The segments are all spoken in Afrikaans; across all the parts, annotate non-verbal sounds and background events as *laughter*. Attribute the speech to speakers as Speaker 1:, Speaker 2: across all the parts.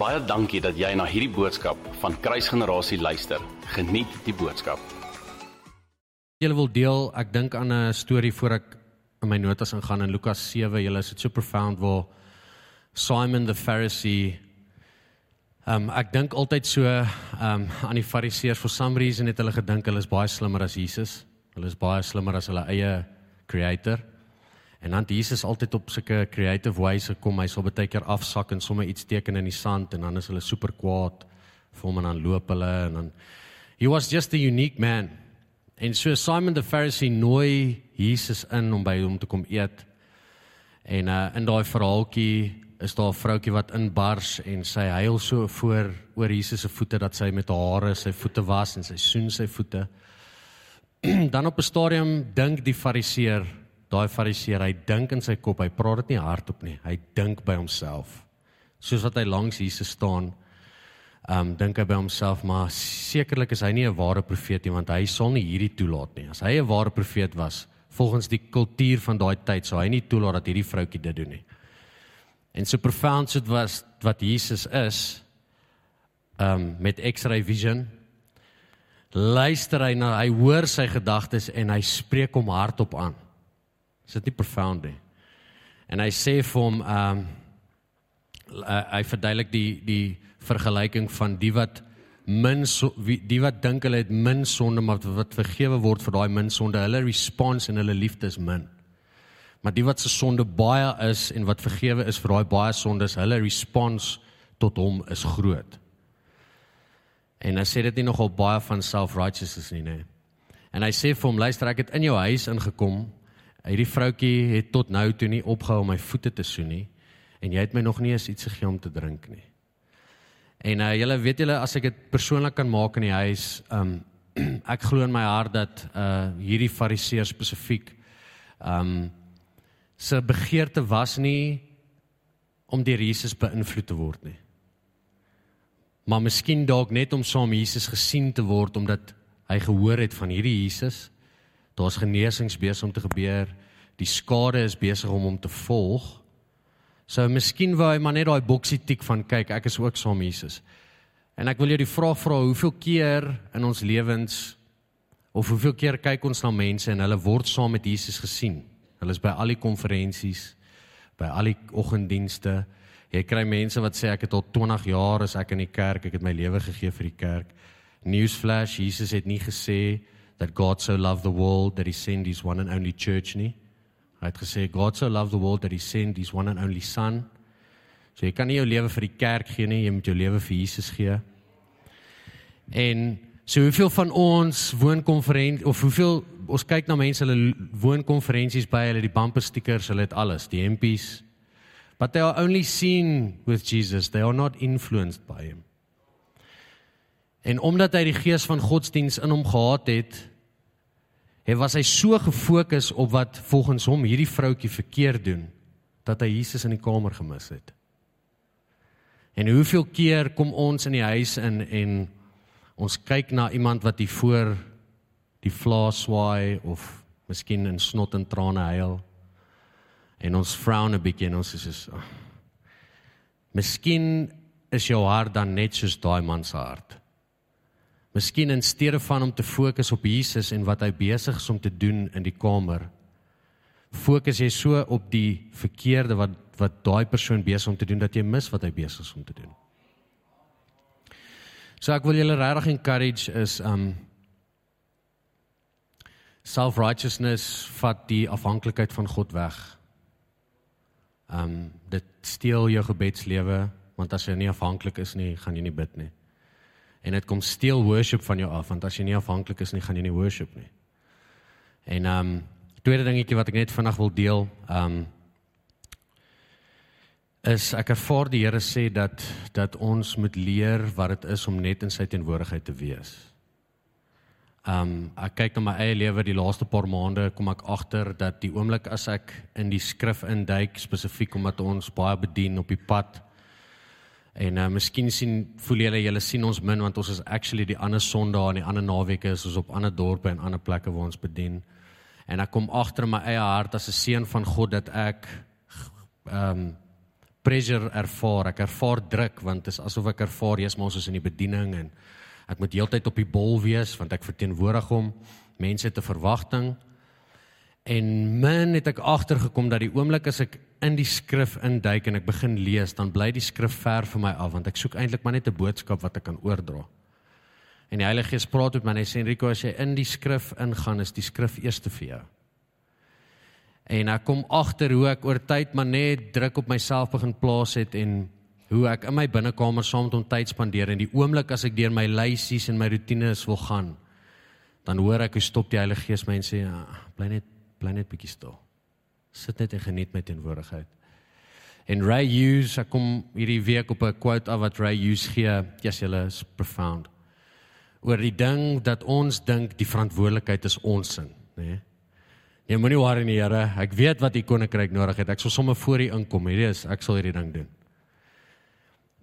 Speaker 1: Baie dankie dat jy na hierdie boodskap van Kruisgenerasie luister. Geniet die boodskap.
Speaker 2: Julle wil deel, ek dink aan 'n storie voor ek in my notas ingaan in Lukas 7. Julle is dit so profound waar Simon the Pharisee Um ek dink altyd so um aan die fariseërs for some reason het hulle gedink hulle is baie slimmer as Jesus. Hulle is baie slimmer as hulle eie creator. En dan Jesus altyd op sulke creative ways gekom. Hy sal baie keer afsak en sommer iets teken in die sand en dan is hulle super kwaad vir hom en dan loop hulle en dan he was just a unique man. En so Simon the Pharisee nooi Jesus in om by hom te kom eet. En uh in daai verhaaltjie is daar 'n vroutjie wat inbars en sy huil so voor oor Jesus se voete dat sy met haar hare sy voete was en sy soen sy voete. *clears throat* Dan op 'n stadium dink die fariseer daai fariseer, hy dink in sy kop, hy praat dit nie hardop nie. Hy dink by homself. Soos wat hy langs Jesus staan, ehm um, dink hy by homself, maar sekerlik is hy nie 'n ware profeet nie, want hy sal nie hierdie toelaat nie. As hy 'n ware profeet was, volgens die kultuur van daai tyd, sou hy nie toelaat dat hierdie vroutjie dit doen nie. En so profound so was wat Jesus is, ehm um, met X-ray vision, luister hy na, hy hoor sy gedagtes en hy spreek hom hardop aan. Is dit nie profound nie? En hy sê vir hom ehm um, hy verduidelik die die vergelyking van die wat min so, die wat dink hulle het min sonde maar wat vergewe word vir daai min sonde, hulle response en hulle liefde is min. Maar die wat se sonde baie is en wat vergewe is vir daai baie sondes, hulle response tot hom is groot. En hy sê dit nie nogal baie van self-righteousness nie, nê. En hy sê vir hom, luister, ek het in jou huis ingekom Hierdie vroutjie het tot nou toe nie opgehou om my voete te soen nie en jy het my nog nie eens iets gegee om te drink nie. En uh julle weet julle as ek dit persoonlik kan maak in die huis, um *clears throat* ek glo in my hart dat uh hierdie fariseer spesifiek um se begeerte was nie om deur Jesus beïnvloed te word nie. Maar miskien dalk net om saam Jesus gesien te word omdat hy gehoor het van hierdie Jesus Daar's genesings besig om te gebeur. Die skade is besig om hom te volg. So miskien wou hy maar net daai boksie tik van kyk, ek is ook saam Jesus. En ek wil jou die vraag vra, hoeveel keer in ons lewens of hoeveel keer kyk ons na mense en hulle word saam met Jesus gesien? Hulle is by al die konferensies, by al die oggenddienste. Jy kry mense wat sê ek het al 20 jaar is ek in die kerk, ek het my lewe gegee vir die kerk. Newsflash, Jesus het nie gesê that God so loved the world that he sent his one and only church nie. Hy het gesê God so loved the world that he sent his one and only son. So jy kan nie jou lewe vir die kerk gee nie, jy moet jou lewe vir Jesus gee. En so hoeveel van ons woonkonferensie of hoeveel ons kyk na mense hulle woonkonferensies by hulle die bumper stickers, hulle het alles, die MPs. But they are only seen with Jesus. They are not influenced by him. En omdat hy die gees van godsdiens in hom gehad het, Hy was hy so gefokus op wat volgens hom hierdie vroutjie verkeerd doen dat hy Jesus in die kamer gemis het. En hoeveel keer kom ons in die huis in en ons kyk na iemand wat hier voor die vlaas swaai of miskien in snot en trane huil en ons frown 'n bietjie en ons sê so oh, Miskien is jou hart dan net soos daai man se hart. Miskien in steede van om te fokus op Jesus en wat hy besig is om te doen in die kamer, fokus jy so op die verkeerde wat wat daai persoon besig om te doen dat jy mis wat hy besig is om te doen. So ek wil julle regtig encourage is um self-righteousness vat die afhanklikheid van God weg. Um dit steel jou gebedslewe want as jy nie afhanklik is nie, gaan jy nie bid nie en dit kom steel worship van jou af want as jy nie afhanklik is nie gaan jy nie worship nie. En ehm um, tweede dingetjie wat ek net vinnig wil deel, ehm um, is ek ervaar die Here sê dat dat ons moet leer wat dit is om net in sy teenwoordigheid te wees. Ehm um, ek kyk na my eie lewe die laaste paar maande kom ek agter dat die oomblik as ek in die skrif induik spesifiek omdat ons baie bedien op die pad En uh miskien sien voel julle julle sien ons min want ons is actually die ander Sondae en die ander naweke is ons op ander dorpe en ander plekke waar ons bedien. En ek kom agter my eie hart as 'n seun van God dat ek ehm um, pressure ervaar. Ek ervaar druk want dit is asof ek ervaar jy's maar ons is in die bediening en ek moet heeltyd op die bol wees want ek verteenwoordig hom. Mense het 'n verwagting. En min het ek agtergekom dat die oomblik as ek in die skrif induik en ek begin lees, dan bly die skrif ver van my af want ek soek eintlik maar net 'n boodskap wat ek kan oordra. En die Heilige Gees praat met my en hy sê Enrico as jy in die skrif ingaan, is die skrif eerste vir jou. En ek kom agter hoe ek oor tyd maar net druk op myself begin plaas het en hoe ek in my binnekamer saam met hom tyd spandeer en die oomblik as ek deur my lysies en my rotines wil gaan, dan hoor ek hoe stop die Heilige Gees my en sê ja, bly net bly net bietjie stil. Sit net en geniet my teenwoordigheid. En Ray Hughes, ek kom hierdie week op 'n quote af wat Ray Hughes gee. Yes, julle is profound. Oor die ding dat ons dink die verantwoordelikheid is ons sin, nê? Nee? Jy moenie worry nie, Here. Ek weet wat u koninkryk nodig het. Ek sal sommer voor u inkom. Hierdie is ek sal hierdie ding doen.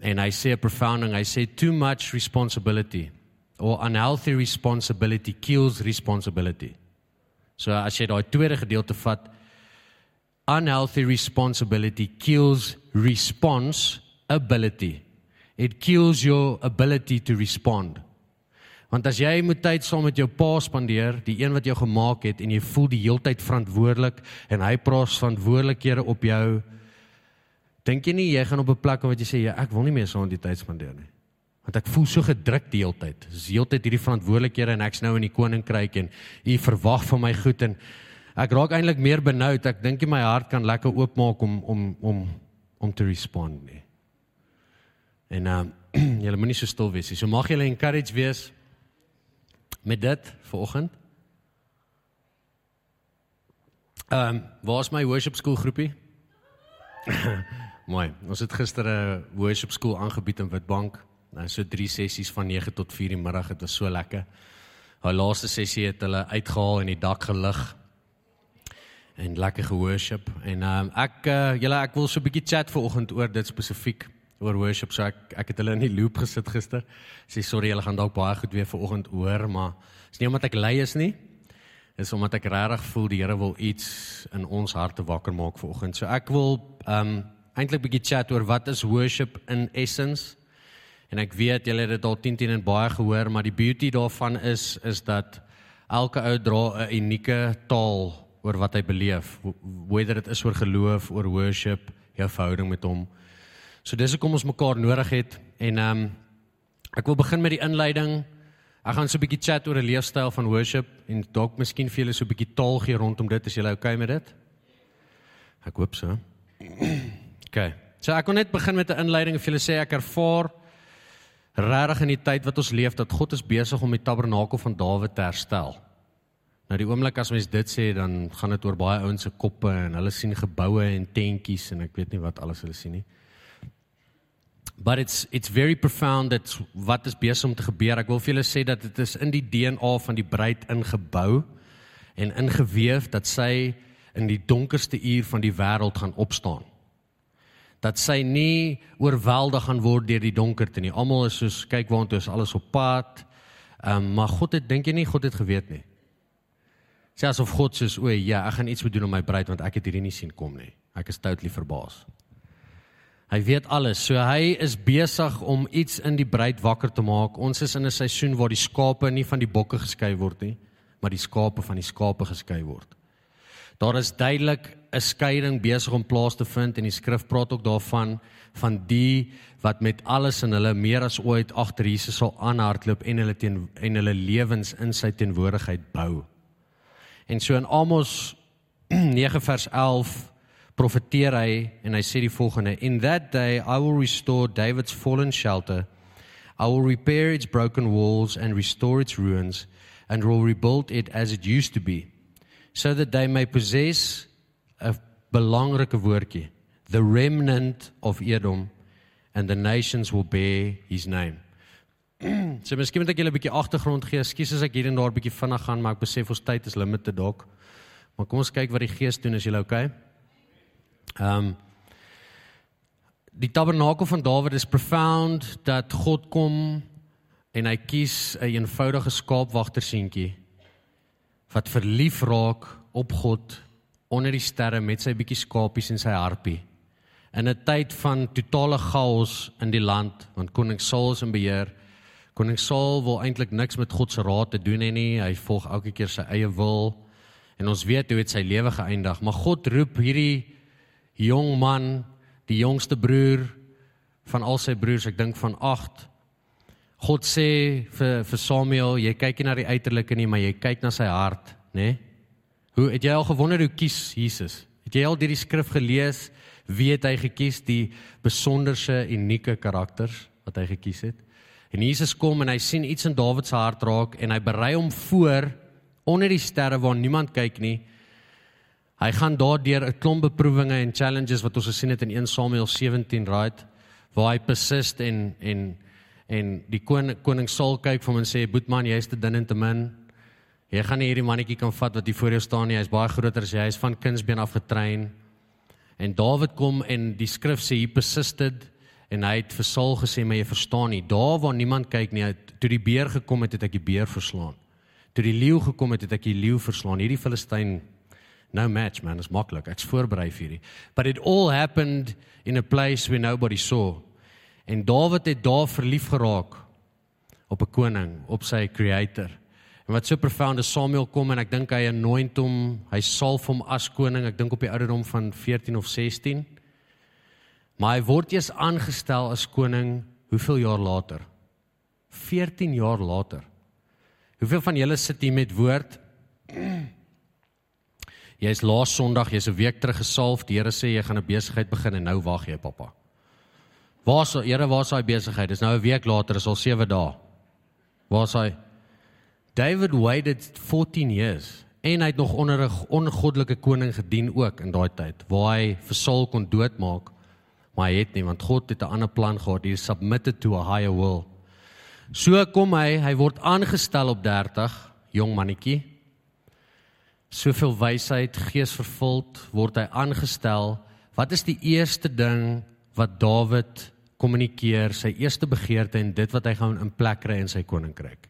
Speaker 2: En hy sê 'n profound ding. Hy sê too much responsibility or unhealthy responsibility kills responsibility. So as jy daai tweede gedeelte vat, unhealthy responsibility kills response ability. It kills your ability to respond. Want as jy moet tyd saam met jou pa spandeer, die een wat jou gemaak het en jy voel die heeltyd verantwoordelik en hy plaas verantwoordelikhede op jou, dink jy nie jy gaan op 'n plek waar jy sê ja, ek wil nie meer saam die tyd spandeer nie want ek voel so gedruk die hele tyd. Dis heeltyd hierdie verantwoordelikhede en ek's nou in die koninkryk en u verwag van my goed en ek raak eintlik meer benoud. Ek dink my hart kan lekker oopmaak om om om om te respond nie. En um, *clears throat* julle moenie so stil wees nie. So mag julle encourage wees met dit vanoggend. Ehm um, waar's my worship school groepie? *laughs* Mooi. Ons het gister 'n worship school aangebied in Witbank. Nou so 3 sessies van 9 tot 4 die middag, dit was so lekker. Haar laaste sessie het hulle uitgehaal en die dak gelig en lekker geworship en um, ek uh, julle ek wil so 'n bietjie chat vanoggend oor dit spesifiek oor worship so ek ek het hulle in die loop gesit gister. Sê sorry, julle gaan dalk baie goed weer vanoggend hoor, maar is nie omdat ek lui is nie. Is omdat ek regtig voel die Here wil iets in ons harte wakker maak vanoggend. So ek wil um eintlik bietjie chat oor wat is worship in essence En ek weet julle het dit al 10 10 en baie gehoor, maar die beauty daarvan is is dat elke ou dra 'n unieke taal oor wat hy beleef, whether dit is oor geloof, oor worship, jou verhouding met hom. So dis hoekom ons mekaar nodig het en ehm um, ek wil begin met die inleiding. Ek gaan so 'n bietjie chat oor 'n leefstyl van worship en dalk miskien vir julle so 'n bietjie taal gee rondom dit as julle oukei okay met dit. Ek hoop so. *clears throat* OK. So ek wil net begin met 'n inleiding en vir julle sê ek ervaar regtig in die tyd wat ons leef dat God is besig om die tabernakel van Dawid te herstel. Nou die oomblik as mens dit sê dan gaan dit oor baie ouens se koppe en hulle sien geboue en tentjies en ek weet nie wat alles hulle sien nie. But it's it's very profound that wat is besig om te gebeur. Ek wil vir julle sê dat dit is in die DNA van die bruid ingebou en ingeweef dat sy in die donkerste uur van die wêreld gaan opstaan dat sy nie oorweldig gaan word deur die donkerte nie. Almal is soos kyk waantoe is alles op pad. Ehm um, maar God het dink jy nie God het geweet nie. Sê asof God sê o ja, ek gaan iets moet doen om my bruid want ek het hierdie nie sien kom nie. Ek is totally verbaas. Hy weet alles. So hy is besig om iets in die bruid wakker te maak. Ons is in 'n seisoen waar die skape nie van die bokke geskei word nie, maar die skape van die skape geskei word. Daar is duidelik 'n skeiding besig om plaas te vind en die skrif praat ook daarvan van die wat met alles in hulle meer as ooit agter Jesus sal aanhardloop en hulle teen en hulle lewens in sy teenwoordigheid bou. En so in Amos *clears throat* 9 vers 11 profeteer hy en hy sê die volgende: In that day I will restore David's fallen shelter. I will repair its broken walls and restore its ruins and will rebuild it as it used to be so that they may possess 'n belangrike woordjie the remnant of Edom and the nations will bear his name. *clears throat* so miskien moet ek julle 'n bietjie agtergrond gee. Ekskuus as ek hier en daar 'n bietjie vinnig gaan, maar ek besef ons tyd is limited dalk. Maar kom ons kyk wat die Gees doen as jy okay. Ehm um, die tabernakel van Dawid is profound dat God kom en hy kies 'n een eenvoudige skaapwagterseentjie wat verlief raak op God onder die sterre met sy bietjie skapies en sy harpie in 'n tyd van totale chaos in die land, want koning Saul is in beheer. Koning Saul wil eintlik niks met God se raad te doen hê nie. Hy volg elke keer sy eie wil. En ons weet hoe dit sy lewe geëindig, maar God roep hierdie jong man, die jongste broer van al sy broers, ek dink van 8. God sê vir vir Samuel, jy kyk nie na die uiterlike nie, maar jy kyk na sy hart, né? Nee? Hoe het jy al gewonder hoe kies Jesus? Het jy al hierdie skrif gelees? Wie het hy gekies die besonderse unieke karakters wat hy gekies het? En Jesus kom en hy sien iets in Dawid se hart raak en hy berei hom voor onder die sterre waar niemand kyk nie. Hy gaan daardeur 'n klomp beproewinge en challenges wat ons gesien het in 1 Samuel 17, right? Waar hy persist en en en die koning koning Saul kyk vir hom en sê, "Boetman, jy's te dun en te min. Jy gaan nie hierdie mannetjie kan vat wat hier voor jou staan nie. Hy's baie groter as jy. Hy's van kindsbeen af getrein." En Dawid kom en die skrif sê hy persisted en hy het vir Saul gesê maar jy verstaan nie. Daar waar niemand kyk nie toe die beer gekom het het ek die beer verslaan. Toe die leeu gekom het het ek die leeu verslaan. Hierdie Filistyn no match man. Is maklik. Ek's voorberei vir hierdie. But it all happened in a place where nobody saw. En Dawid het daar verlief geraak op 'n koning op sy creator. En wat so profound is Samuel kom en ek dink hy anoint hom, hy salf hom as koning, ek dink op die ouderdom van 14 of 16. Maar hy word eers aangestel as koning hoeveel jaar later? 14 jaar later. Hoeveel van julle sit hier met woord? *clears throat* Jy is laas Sondag, jy's 'n week terug gesalf. Die Here sê jy gaan 'n besigheid begin en nou wag jy, pappa. Waar's Here, waar's daai besigheid? Dis nou 'n week later, is al 7 dae. Waar's hy? David waited 14 years en hy het nog onder 'n ongoddelike koning gedien ook in daai tyd waar hy vir Saul kon doodmaak maar hy het nie want God het 'n ander plan gehad. Hy submitted to a higher will. So kom hy hy word aangestel op 30 jong mannetjie. Soveel wysheid gees vervuld word hy aangestel. Wat is die eerste ding wat Dawid kommunikeer? Sy eerste begeerte en dit wat hy gaan in plek kry in sy koninkryk.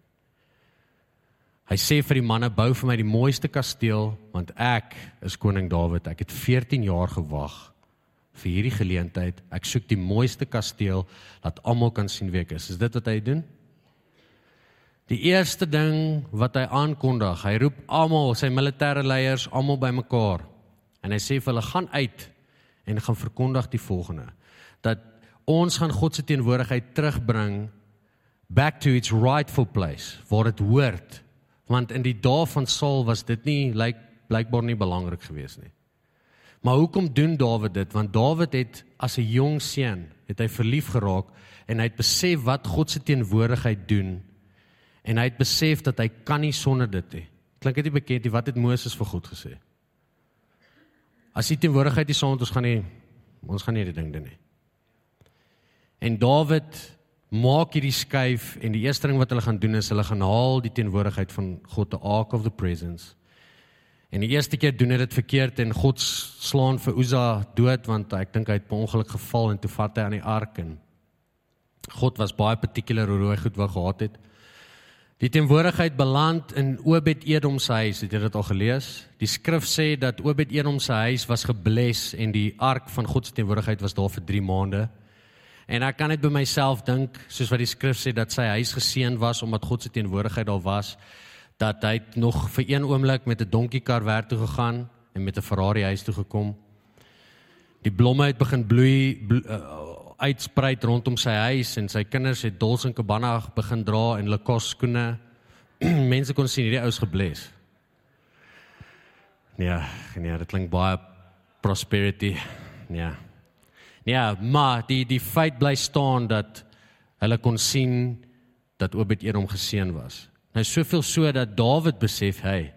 Speaker 2: Hy sê vir die manne bou vir my die mooiste kasteel want ek is koning Dawid. Ek het 14 jaar gewag vir hierdie geleentheid. Ek soek die mooiste kasteel dat almal kan sien wie ek is. Is dit wat hy doen? Die eerste ding wat hy aankondig, hy roep almal, sy militêre leiers almal bymekaar. En hy sê vir hulle gaan uit en gaan verkondig die volgende dat ons gaan God se teenwoordigheid terugbring back to its rightful place waar dit hoort want in die dae van Saul was dit nie lyk like, blykbaar nie belangrik geweest nie. Maar hoekom doen Dawid dit? Want Dawid het as 'n jong seun, het hy verlief geraak en hy het besef wat God se teenwoordigheid doen en hy het besef dat hy kan nie sonder dit nie. Klink dit nie bekend nie wat het Moses vir God gesê? As die teenwoordigheid nie saam met ons gaan nie, ons gaan nie die ding doen nie. En Dawid maak hierdie skuif en die eerste ding wat hulle gaan doen is hulle gaan haal die teenwoordigheid van God the ark of the presence. En die eerste keer doen hy dit verkeerd en God slaan vir Uza dood want ek dink hy het per ongeluk geval en toe vat hy aan die ark en God was baie particular hoe hy goed wou gehad het. Die teenwoordigheid beland in Obed-Edom se huis, het jy dit al gelees? Die skrif sê dat Obed-Edom se huis was gebless en die ark van God se teenwoordigheid was daar vir 3 maande. En ek kan net by myself dink, soos wat die skrif sê dat sy huis geseën was omdat God se teenwoordigheid daar was, dat hy nog vir een oomblik met 'n donkiekar werk toe gegaan en met 'n Ferrari huis toe gekom. Die blomme het begin bloei blo, uh, uitsprei rondom sy huis en sy kinders het Dolce & Gabbana begin dra en Lacoste skoene. *clears throat* Mense kon sien hierdie ou's gebless. Ja, nee, dit klink baie prosperity. Ja. Ja, maar die die feit bly staan dat hulle kon sien dat Obed-Edom geseën was. Nou soveel so dat Dawid besef hy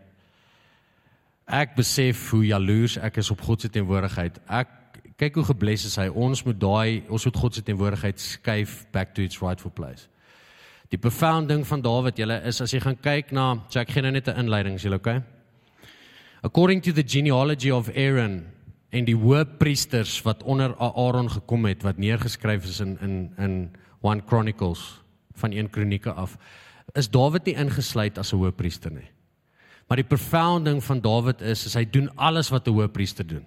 Speaker 2: ek besef hoe jaloers ek is op God se teenwoordigheid. Ek kyk hoe gebless is hy. Ons moet daai ons moet God se teenwoordigheid skuif back to its rightful place. Die profound ding van Dawid, julle is as jy gaan kyk na, so ek gee nou net 'n inleiding, is julle okay? According to the genealogy of Aaron, en die hoëpriesters wat onder Aaron gekom het wat neergeskryf is in in in 1 Chronicles van 1 Kronieke af is Dawid nie ingesluit as 'n hoëpriester nie. Maar die profound ding van Dawid is is hy doen alles wat 'n hoëpriester doen.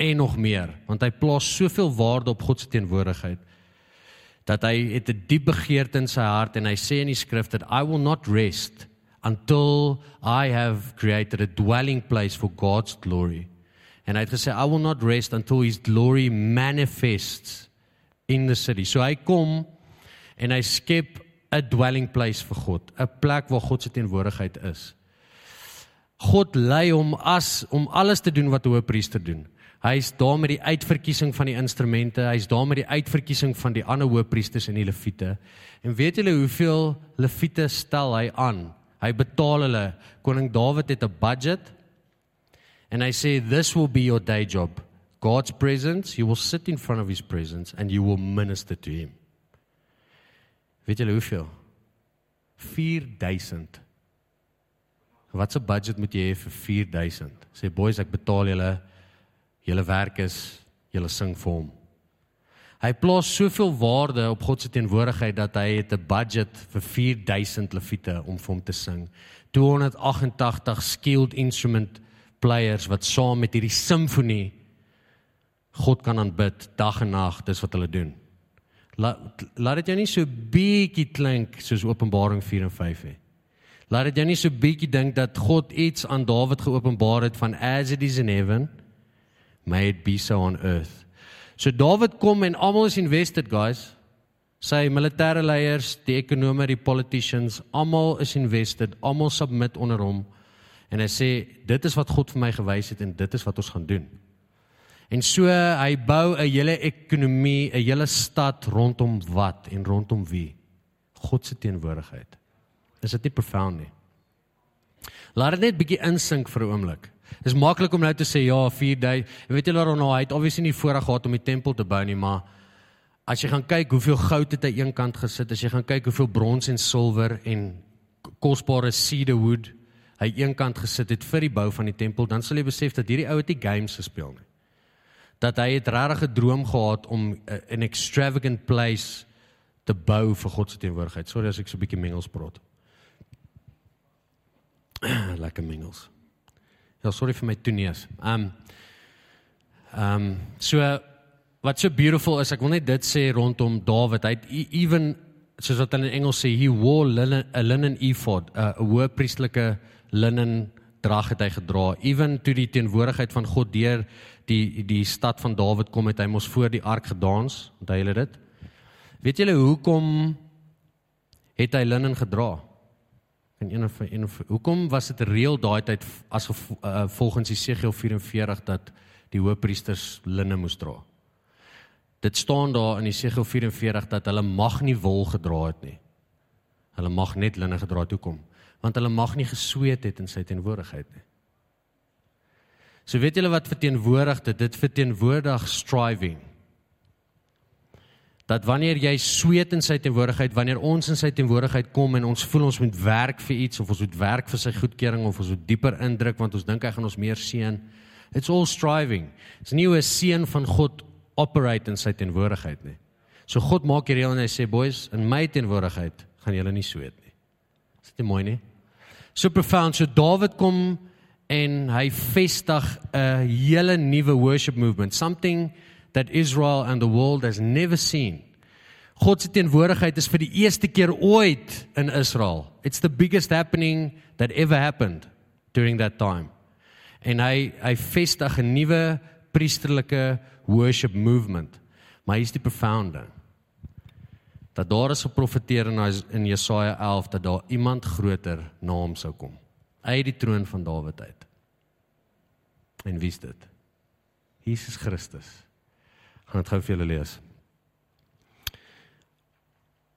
Speaker 2: en nog meer, want hy plaas soveel waarde op God se teenwoordigheid dat hy het 'n diep begeerte in sy hart en hy sê in die skrif dat I will not rest until I have created a dwelling place for God's glory. And hy het gesê I will not rest until his glory manifests in the city. So hy kom en hy skep 'n dwelling place vir God, 'n plek waar God se teenwoordigheid is. God lei hom as om alles te doen wat 'n hoëpriester doen. Hy is daar met die uitverkiesing van die instrumente, hy is daar met die uitverkiesing van die ander hoëpriesters en die leviete. En weet julle hoeveel leviete stel hy aan? Hy betaal hulle. Koning Dawid het 'n budget. And I say this will be your day job. God's presence, you will sit in front of his presence and you will minister to him. Weet julle hoeveel? 4000. Wat 'n budget moet jy hê vir 4000? Sê boys, ek betaal julle julle werk is julle sing vir hom. Hy plaas soveel waarde op God se teenwoordigheid dat hy het 'n budget vir 4000 leviete om vir hom te sing. 288 skilled instrument players wat saam met hierdie simfonie God kan aanbid dag en nag, dis wat hulle doen. Laat laat dit jou nie so bietjie klink soos Openbaring 4 en 5 nie. Laat dit jou nie so bietjie dink dat God iets aan Dawid geopenbaar het van as it is in heaven, may it be so on earth. So Dawid kom en almal is invested guys. Sy militêre leiers, die ekonome, die politicians, almal is invested, almal submit onder hom. En hy sê dit is wat God vir my gewys het en dit is wat ons gaan doen. En so hy bou 'n hele ekonomie, 'n hele stad rondom wat en rondom wie? God se teenwoordigheid. Is dit nie profound nie? Laat dit net bietjie insink vir 'n oomblik. Dis maklik om nou te sê ja, 4 dae. Weet jy Laron, hy het obviously nie voorreg gehad om die tempel te bou nie, maar as jy gaan kyk hoeveel goud het hy eenkant gesit, as jy gaan kyk hoeveel brons en silwer en kosbare cedar wood hy eenkant gesit het vir die bou van die tempel, dan sal jy besef dat hierdie ou het nie games gespeel nie. Dat hy het regtig 'n droom gehad om 'n extravagant place te bou vir God se teenwoordigheid. Sorry as ek so 'n bietjie mengels praat. *clears throat* Lekker mengels. Ja, sorry vir my toeneus. Um um so wat so beautiful is, ek wil net dit sê rondom Dawid. Hy het e, even soos wat hulle in Engels sê, he wore linen, a linen ephod, 'n hoë priestelike linen drag het hy gedra. Even toe die teenwoordigheid van God deur die die stad van Dawid kom het hy mos voor die ark gedans. Onthou julle dit? Weet julle hoekom het hy linen gedra? En een of een of hoekom was dit reël daai tyd as uh, volgens Jesegiel 44 dat die hoëpriesters linne moes dra? Dit staan daar in Jesegiel 44 dat hulle mag nie wol gedra het nie. Hulle mag net linne gedra het hoekom? Want hulle mag nie gesweet het in sy teenwoordigheid nie. So weet julle wat verteenwoordig dit? Dit verteenwoordig striving dat wanneer jy sweet in sy teenwoordigheid, wanneer ons in sy teenwoordigheid kom en ons voel ons moet werk vir iets of ons moet werk vir sy goedkeuring of ons moet dieper indruk want ons dink hy gaan ons meer seën. It's all striving. Dis nie 'n seën van God operate in sy teenwoordigheid nie. So God maak hier reël en hy sê boys, in my teenwoordigheid gaan julle nie sweet nie. Is dit nie mooi nie? So profound. So Dawid kom en hy vestig 'n hele nuwe worship movement, something that Israel and the world has never seen. God se teenwoordigheid is vir die eerste keer ooit in Israel. It's the biggest happening that ever happened during that time. En hy hy vestig 'n nuwe priesterlike worship movement. Maar hier's die profound ding. Dat daar is geprofeteer in in Jesaja 11 dat daar iemand groter na hom sou kom uit die troon van Dawid uit. En wie's dit? Jesus Christus gaan dit gou vir julle lees.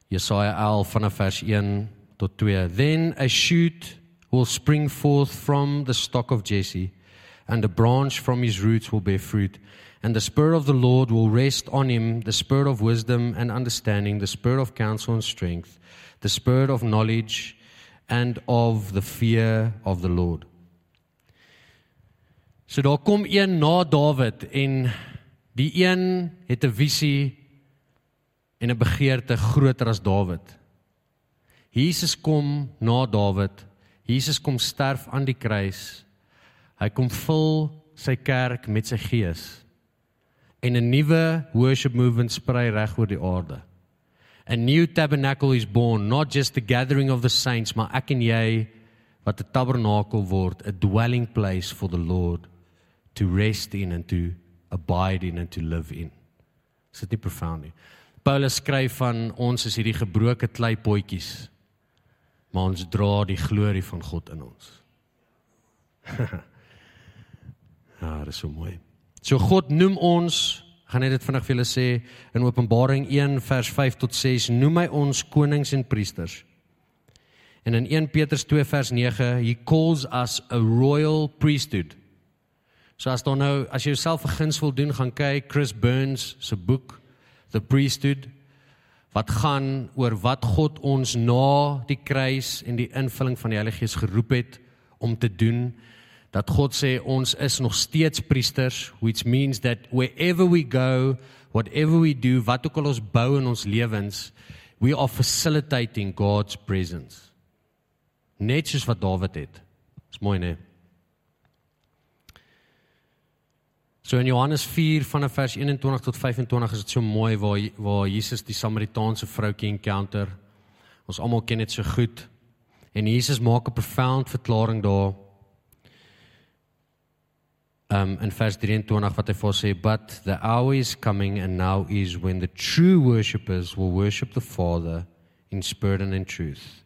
Speaker 2: Jesaja 11 vanaf vers 1 tot 2. Then a shoot will spring forth from the stock of Jesse and a branch from his roots will bear fruit. And the Spirit of the Lord will rest on him the Spirit of wisdom and understanding, the Spirit of counsel and strength, the Spirit of knowledge and of the fear of the Lord. So daar kom een na Dawid en Die een het 'n visie en 'n begeerte groter as Dawid. Jesus kom na Dawid. Jesus kom sterf aan die kruis. Hy kom vul sy kerk met sy gees. en 'n nuwe worship movement sprei reg oor die aarde. A new tabernacle is born, not just the gathering of the saints, maar ek en jy wat 'n tabernakel word, a dwelling place for the Lord to rest in and to abide in and to live in. Is dit nie profound nie? Paulus skryf van ons is hierdie gebroke kleipotjies, maar ons dra die glorie van God in ons. *laughs* ja, dit is so mooi. So God noem ons, gaan net dit vinnig vir julle sê in Openbaring 1 vers 5 tot 6, noem hy ons konings en priesters. En in 1 Petrus 2 vers 9, he calls us a royal priesthood. So as dan nou as jy jouself 'n guns wil doen, gaan kyk Chris Burns se boek The Priesthood wat gaan oor wat God ons na die kruis en die invulling van die Heilige Gees geroep het om te doen dat God sê ons is nog steeds priesters which means that wherever we go whatever we do wat ook al ons bou in ons lewens we are facilitating God's presence net soos wat Dawid het is mooi né So in Johannes 4 vanaf vers 21 tot 25 is dit so mooi waar waar Jesus die Samaritaanse vroutjie encounter. Ons almal ken dit so goed. En Jesus maak 'n profound verklaring daar um, in vers 23 wat hy vir sê but the hour is coming and now is when the true worshippers will worship the father in spirit and in truth.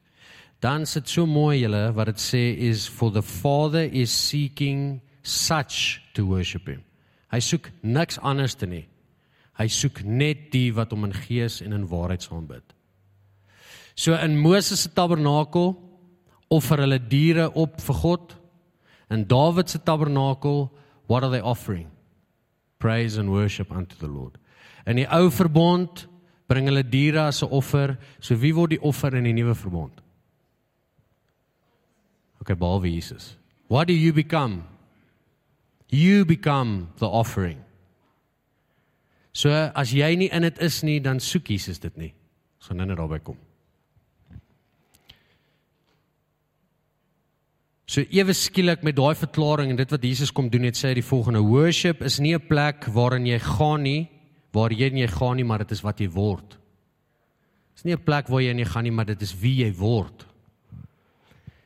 Speaker 2: Dan sit so mooi julle wat dit sê is for the father is seeking such to worship him. Hy soek niks anders te nie. Hy soek net die wat hom in gees en in waarheid aanbid so in Moses se tabernakel offer hulle diere op vir God. In Dawid se tabernakel What are they offering? Praise and worship unto the Lord. In die ou verbond bring hulle diere as 'n offer. So wie word die offer in die nuwe verbond? Okay, behalwe Jesus. What do you become? You become the offering. So as jy nie in dit is nie, dan soek Jesus dit nie. So nou net daarby kom. So ewe skielik met daai verklaring en dit wat Jesus kom doen het sê hy die volgende worship is nie 'n plek waarin jy gaan nie waar jy gaan nie maar dit is wat jy word. Dit is nie 'n plek waar jy nie gaan nie maar dit is wie jy word.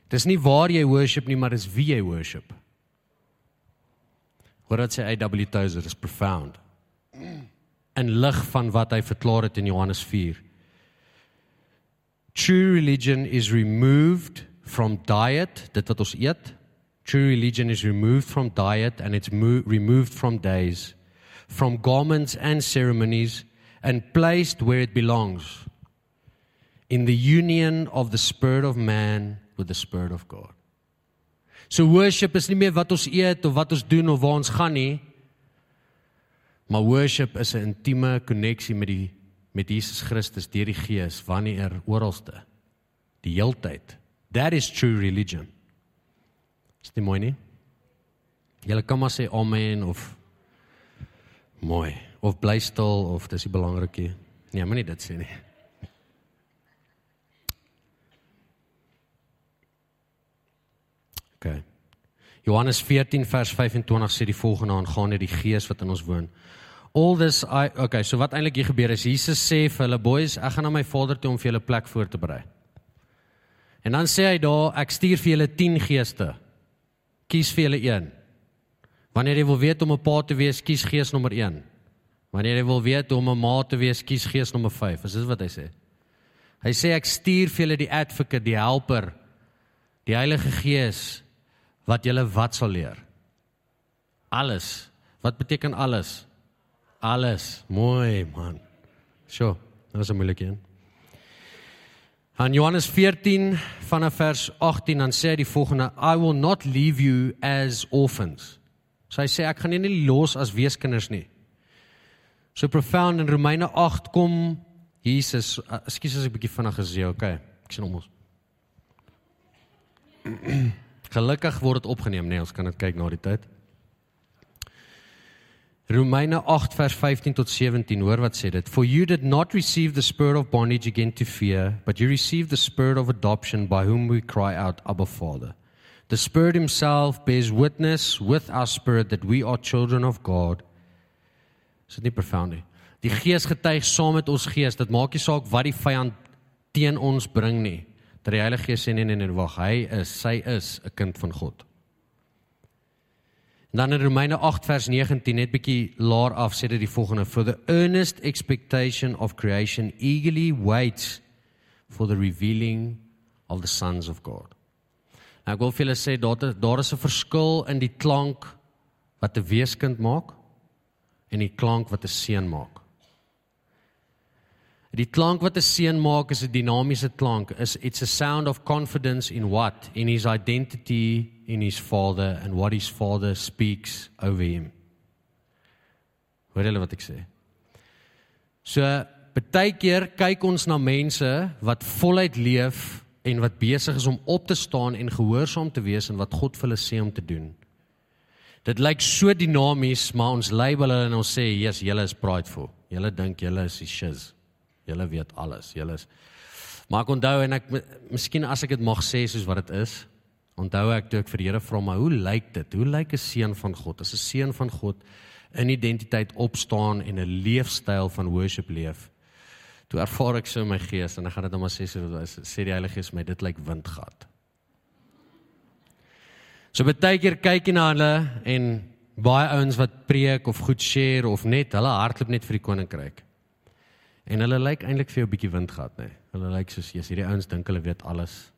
Speaker 2: Dit is nie waar jy worship nie maar dis wie jy worship. Wat dit sê AW Tozer is profound. En lig van wat hy verklaar het in Johannes 4. True religion is removed from diet, dit wat ons eet. True religion is removed from diet and it's removed from days, from garments and ceremonies and placed where it belongs. In the union of the spirit of man with the spirit of God. So worship is nie meer wat ons eet of wat ons doen of waar ons gaan nie. Maar worship is 'n intieme koneksie met die met Jesus Christus deur die Gees wanneer oralste die heeltyd That is true religion. Is dit mooi nie? Julle kan maar sê amen of mooi of bly stil of dis nie belangrik nie. Nee, moenie dit sê nie. OK. Johannes 14 vers 25 sê die volgende aangaande die Gees wat in ons woon. All this I okay, so wat eintlik hier gebeur is Jesus sê vir hulle boys, ek gaan na my Vader toe om vir julle plek voor te berei. En dan sê hy daar, ek stuur vir julle 10 geeste. Kies vir julle een. Wanneer jy wil weet om 'n pa te wees, kies gees nommer 1. Wanneer jy wil weet om 'n ma te wees, kies gees nommer 5. Is dit wat hy sê? Hy sê ek stuur vir julle die advocate, die helper, die Heilige Gees wat julle wat sal leer. Alles. Wat beteken alles? Alles. Mooi man. Sjoe, dit was 'n moeilike een. In Johannes 14 vanaf vers 18 dan sê hy die volgende I will not leave you as orphans. So hy sê ek gaan julle nie los as weeskinders nie. So profound in Romeine 8 kom Jesus, ekskuus as ek bietjie vinnig gesê, okay. Ek sien hom ons. *clears throat* Gelukkig word dit opgeneem, nee, ons kan dit kyk na die tyd. Romeine 8 vers 15 tot 17 hoor wat sê dit for you did not receive the spirit of bondage again to fear but you received the spirit of adoption by whom we cry out abba father the spirit himself bears witness with our spirit that we are children of god Is dit nie profound nie? Die Gees getuig saam met ons gees. Dit maak nie saak wat die vyand teen ons bring nie. Dat die Heilige Gees sê nee nee nee, wag, hy is, sy is 'n kind van God. Dan in Romeine 8 vers 19 net bietjie laer af sê dit die volgende: For the earnest expectation of creation eagerly waits for the revealing of the sons of God. Nou ek wil vir julle sê daar daar is 'n verskil in die klank wat 'n weeskind maak en die klank wat 'n seun maak. Die klank wat 'n seun maak is 'n dinamiese klank. Is it's a sound of confidence in what? In his identity in his father and what his father speaks over him. Hoor julle wat ek sê? So, baie keer kyk ons na mense wat voluit leef en wat besig is om op te staan en gehoorsaam te wees en wat God vir hulle sê om te doen. Dit lyk so dinamies, maar ons label hulle en ons sê, "Jesus, julle is prideful. Julle dink julle is die shiz." Julle weet alles. Julle is Maar ek onthou en ek miskien as ek dit mag sê soos wat dit is, onthou ek toe ek vir die Here vra maar hoe lyk dit? Hoe lyk 'n seun van God? As 'n seun van God in identiteit opstaan en 'n leefstyl van worship leef. Toe ervaar ek so my gees en ek gaan dit nou maar sê soos sê die Heilige Gees my dit lyk windgat. So baie keer kyk jy na hulle en baie ouens wat preek of goed share of net hulle hardloop net vir die koninkryk. En hulle lyk eintlik vir jou bietjie windgat, nê. Nee. Hulle lyk soos jy's hierdie ouens dink hulle weet alles.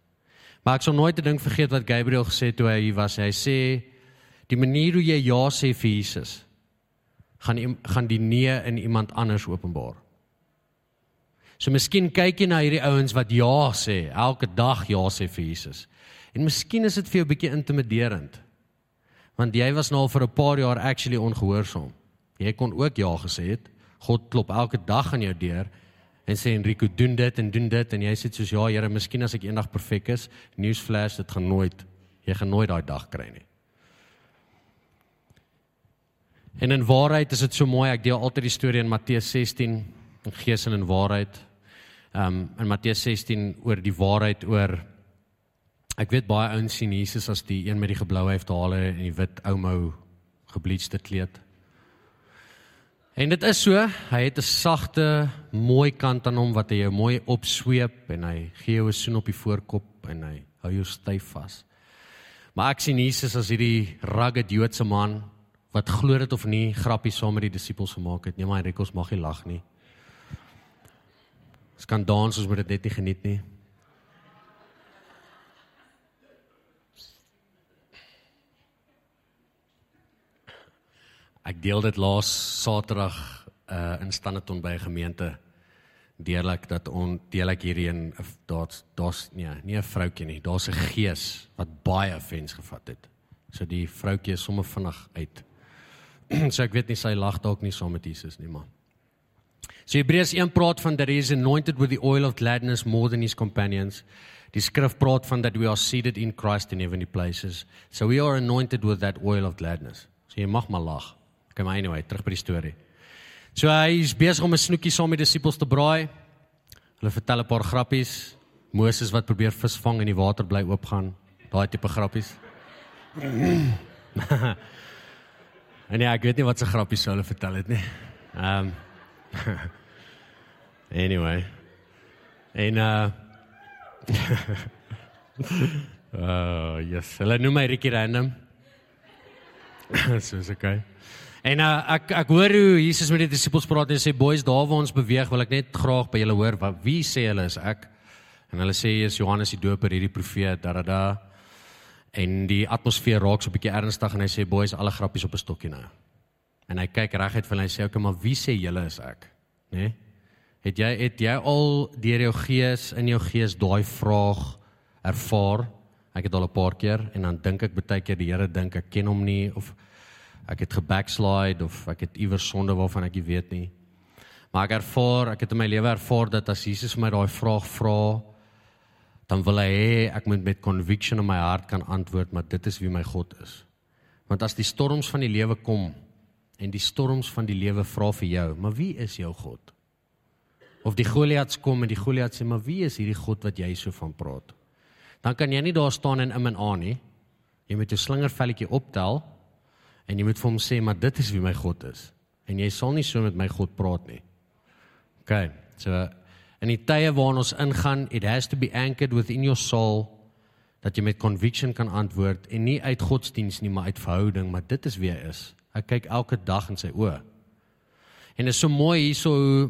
Speaker 2: Maar ek sal nooit 'n ding vergeet wat Gabriel gesê het toe hy hier was. Hy sê die manier hoe jy ja sê vir Jesus gaan gaan die nee in iemand anders openbaar. So miskien kyk jy na hierdie ouens wat ja sê, elke dag ja sê vir Jesus. En miskien is dit vir jou bietjie intimiderend. Want jy was nou al vir 'n paar jaar actually ongehoorsaam. Jy kon ook ja gesê het. God klop elke dag aan jou deur en sê Enrico doen dit en doen dit en jy sê soos ja Here, miskien as ek eendag perfek is, newsflash, dit gaan nooit jy gaan nooit daai dag kry nie. En in waarheid is dit so mooi, ek deel altyd die storie in Matteus 16, in gees en in waarheid. Ehm um, in Matteus 16 oor die waarheid oor ek weet baie ouens sien Jesus as die een met die geblou hare en die wit ou mou gebleachte kleed. En dit is so, hy het 'n sagte, mooi kant aan hom wat hy jou mooi opsweep en hy gee jou 'n soen op die voorkop en hy hou jou styf vas. Maar ek sien Jesus as hierdie rugged Joodse man wat glo dit of nie grappies saam met die disippels gemaak het. Nee, maar Rikkos mag nie lag nie. Ons kan dans, ons moet dit net nie geniet nie. Ek deel dit laas Saterdag uh in Standerton by 'n gemeente deurlik dat on deel ek hierdie in daar's daar's nee, nie 'n vroutjie nie. Daar's 'n gees wat baie offens gevat het. So die vroutjie is sommer vinnig uit. *clears throat* so ek weet nie sy lag dalk nie saam met Jesus nie, maar. So Hebreërs 1 praat van that he is anointed with the oil of gladness more than his companions. Die skrif praat van that we are seated in Christ in heavenly places. So we are anointed with that oil of gladness. So jy mag maar lag. Okay, maar anyway, terug by die storie. So hy is besig om 'n snoekie saam met disippels te braai. Hulle vertel 'n paar grappies. Moses wat probeer vis vang en die water bly oopgaan. Daai tipe grappies. *laughs* en ja, ek weet nie wat se grappies sou hulle vertel het nie. Ehm um, *laughs* Anyway. En uh *laughs* Oh, yes. Hulle noem my Ricky Random. so is okay. En uh, ek ek hoor hoe Jesus met die disippels praat en sê boys daar waar ons beweeg wil ek net graag by julle hoor wat wie sê hulle is ek? En hulle sê is Johannes die Doper hierdie profeet da da da. En die atmosfeer raak so 'n bietjie ernstig en hy sê boys alle grappies op 'n stokkie nou. En hy kyk reguit vir hulle en sê okay maar wie sê julle is ek? Nê nee? het jy het jy al deur jou gees in jou gees daai vraag ervaar? Ek het al 'n paar keer en dan dink ek baie keer die Here dink ek ken hom nie of ek het gebackslide of ek het iewers sonde waarvan ek nie weet nie. Maar ek ervaar, ek het in my lewe ervaar dat as Jesus my daai vraag vra, dan wil hy hê ek moet met conviction in my hart kan antwoord, maar dit is wie my God is. Want as die storms van die lewe kom en die storms van die lewe vra vir jou, maar wie is jou God? Of die Goliats kom en die Goliat sê, maar wie is hierdie God wat jy so van praat? Dan kan jy nie daar staan en in en aan nie. Jy moet jou slingervelletjie optel En jy moet vir hom sê, maar dit is wie my God is. en jy sal nie so met my God praat nie. OK. So in die tye waarin ons ingaan, it has to be anchored within your soul dat jy met conviction kan antwoord en nie uit godsdiens nie, maar uit verhouding, maar dit is wie hy is. Hy kyk elke dag in sy oë. En dit is so mooi hierso hoe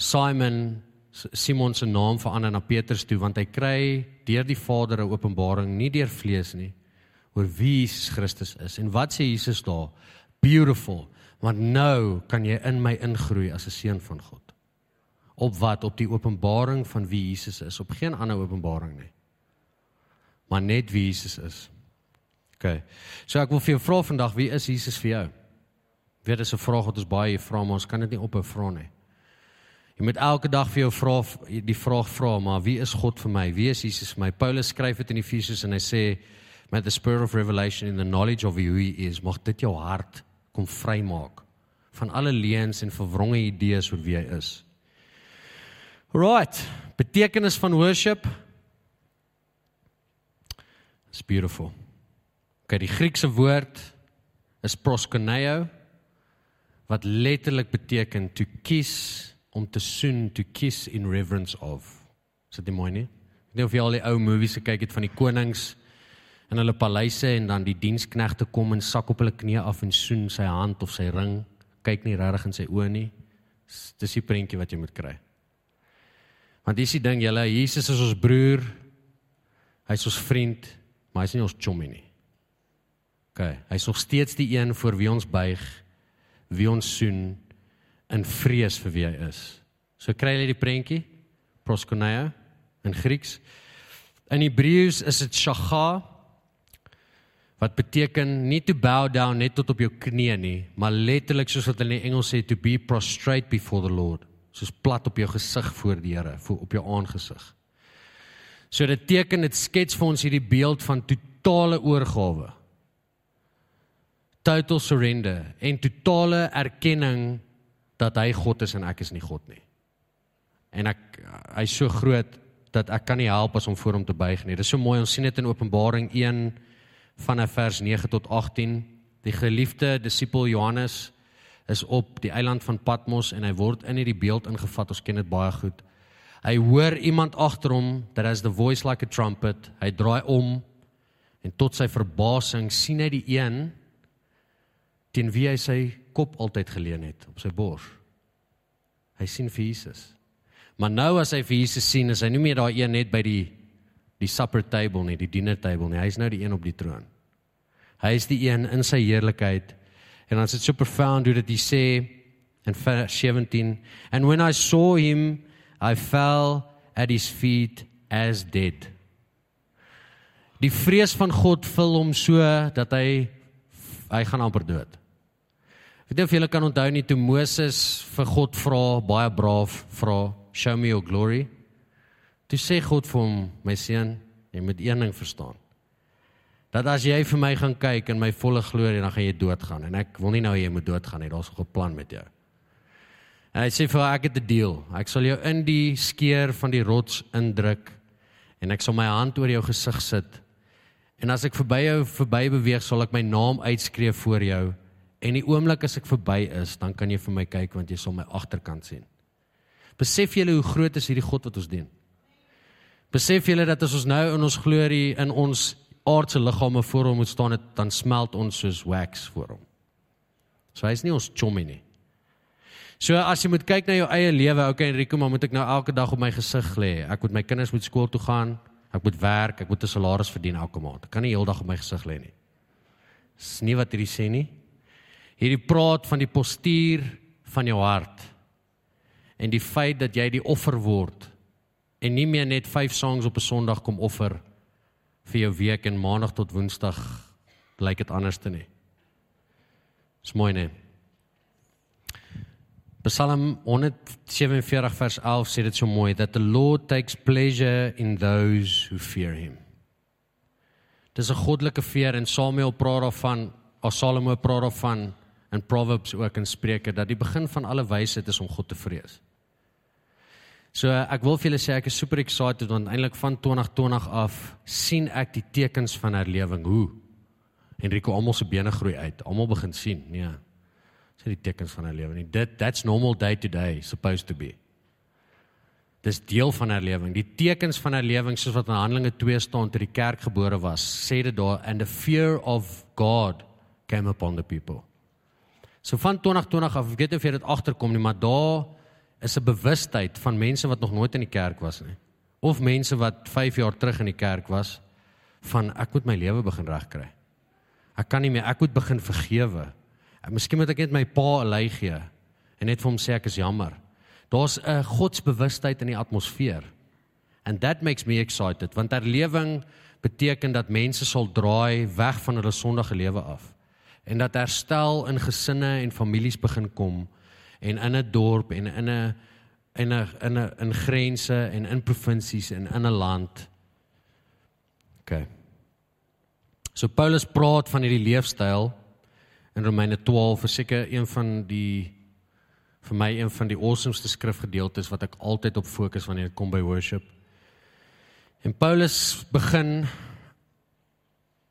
Speaker 2: Simon Simon se naam verander na Petrus toe want hy kry deur die Vader 'n openbaring nie deur vlees nie oor wie Jesus Christus is. En wat sê Jesus daar? Beautiful, want nou kan jy in my ingroei as 'n seun van God. Op wat? Op die openbaring van wie Jesus is, op geen ander openbaring nie. Maar net wie Jesus is. OK. So ek wil vir jou vra vandag, wie is Jesus vir jou? Weet dis 'n vraag wat ons baie vra, maar ons kan dit nie ophou vra nie. Jy moet elke dag vir jou vra die vraag vra, maar wie is God vir my? Wie is Jesus vir my? Paulus skryf dit in Efesiërs en hy sê met the spirit of revelation in the knowledge of who he is, mag dit jou hart kom vrymaak van alle leuns en verwronge idees oor wie hy is. Right. Betekenis van worship. It's beautiful. Okay, die Griekse woord is proskuneo wat letterlik beteken to kiss om te soen to kiss in reverence of. Is dit mooi nie? Ek weet nie of jy al die ou movies gekyk het van die konings in hulle paleise en dan die diensknegte kom en sak op hulle knieë af en soen sy hand of sy ring. Kyk nie regtig in sy oë nie. Dis die prentjie wat jy moet kry. Want dis die ding, julle, Jesus is ons broer. Hy's ons vriend, maar hy's nie ons chommy nie. OK, hy's nog steeds die een voor wie ons buig, wie ons soen in vrees vir wie hy is. So kry jy die prentjie proskuneo in Grieks. In Hebreëus is dit shacha wat beteken nie to bow down net tot op jou knieë nie, maar letterlik soos wat hulle in Engels sê to be prostrate before the Lord, soos plat op jou gesig voor die Here, voor op jou aangesig. So dit teken dit skets vir ons hierdie beeld van totale oorgawe. Total surrender en totale erkenning dat hy God is en ek is nie God nie. En ek hy's so groot dat ek kan nie help as om voor hom te buig nie. Dit is so mooi ons sien dit in Openbaring 1 van vers 9 tot 18. Die geliefde disipel Johannes is op die eiland van Patmos en hy word in hierdie beeld ingevat. Ons ken dit baie goed. Hy hoor iemand agter hom that has the voice like a trumpet. Hy draai om en tot sy verbasing sien hy die een teen wie hy sy kop altyd geleun het op sy bors. Hy sien vir Jesus. Maar nou as hy vir Jesus sien, is hy nie meer daai een net by die die supper table nie, die dinner table nie. Hy is nou die een op die troon. Hy is die een in sy heerlikheid. En is dit so profound hoe dit hy sê in vers 17, and when I saw him, I fell at his feet as dead. Die vrees van God vul hom so dat hy hy gaan amper dood. Weet jy of julle kan onthou nie toe Moses vir God vra, baie braaf vra, show me your glory. Toe sê God vir hom, my seun, jy moet een ding verstaan. Dat as jy vir my gaan kyk in my volle glorie, dan gaan jy doodgaan en ek wil nie nou jy moet doodgaan nie. Daar's 'n plan met jou. En hy sê vir haar, ek het 'n deal. Ek sal jou in die skeer van die rots indruk en ek sal my hand oor jou gesig sit. En as ek verby jou verby beweeg, sal ek my naam uitskree voor jou En die oomblik as ek verby is, dan kan jy vir my kyk want jy sal my agterkant sien. Besef julle hoe groot is hierdie God wat ons dien? Besef julle dat as ons nou in ons glorie in ons aardse liggame voor hom moet staan, het, dan smelt ons soos wax voor hom. So hy's nie ons chommy nie. So as jy moet kyk na jou eie lewe, okay Enrico, maar moet ek nou elke dag op my gesig lê? Ek moet my kinders moet skool toe gaan, ek moet werk, ek moet 'n salaris verdien elke maand. Ek kan nie heeldag op my gesig lê nie. Dis nie wat hierdie sê nie hierdie praat van die postuur van jou hart en die feit dat jy die offer word en nie meer net 5 songs op 'n Sondag kom offer vir jou week en maandag tot woensdag lyk dit anders te nie. Dis mooi nee. Psalm 147 vers 11 sê dit so mooi that the Lord takes pleasure in those who fear him. Dis 'n goddelike veer en Samuel praat daarvan, of Salomo praat daarvan in Proverbs ook in Spreuke dat die begin van alle wysheid is om God te vrees. So ek wil vir julle sê ek is super excited want eintlik van 2020 af sien ek die tekens van herlewing hoe Enrico almal se bene groei uit. Almal begin sien, nee. Dis nie die tekens van herlewing nie. Dit that's normal day to day supposed to be. Dis deel van herlewing. Die tekens van herlewing soos wat in Handelinge 2 staan toe die kerk gebore was, sê dit daar and the fear of God came upon the people. So van 2020 af, ek weet nie of jy dit agterkom nie, maar daar is 'n bewustheid van mense wat nog nooit in die kerk was nie of mense wat 5 jaar terug in die kerk was van ek moet my lewe begin regkry. Ek kan nie meer, ek moet begin vergewe. Miskien moet ek net my pa 'n lei gee en net vir hom sê ek is jammer. Daar's 'n godsbewustheid in die atmosfeer. And that makes me excited want herlewing beteken dat mense sal draai weg van hulle sondige lewe af en dat herstel in gesinne en families begin kom en in 'n dorp en in 'n in 'n in 'n in grense en in provinsies en in 'n land. OK. So Paulus praat van hierdie leefstyl in Romeine 12, verseker een van die vir my een van die awesomeste skrifgedeeltes wat ek altyd op fokus wanneer dit kom by worship. En Paulus begin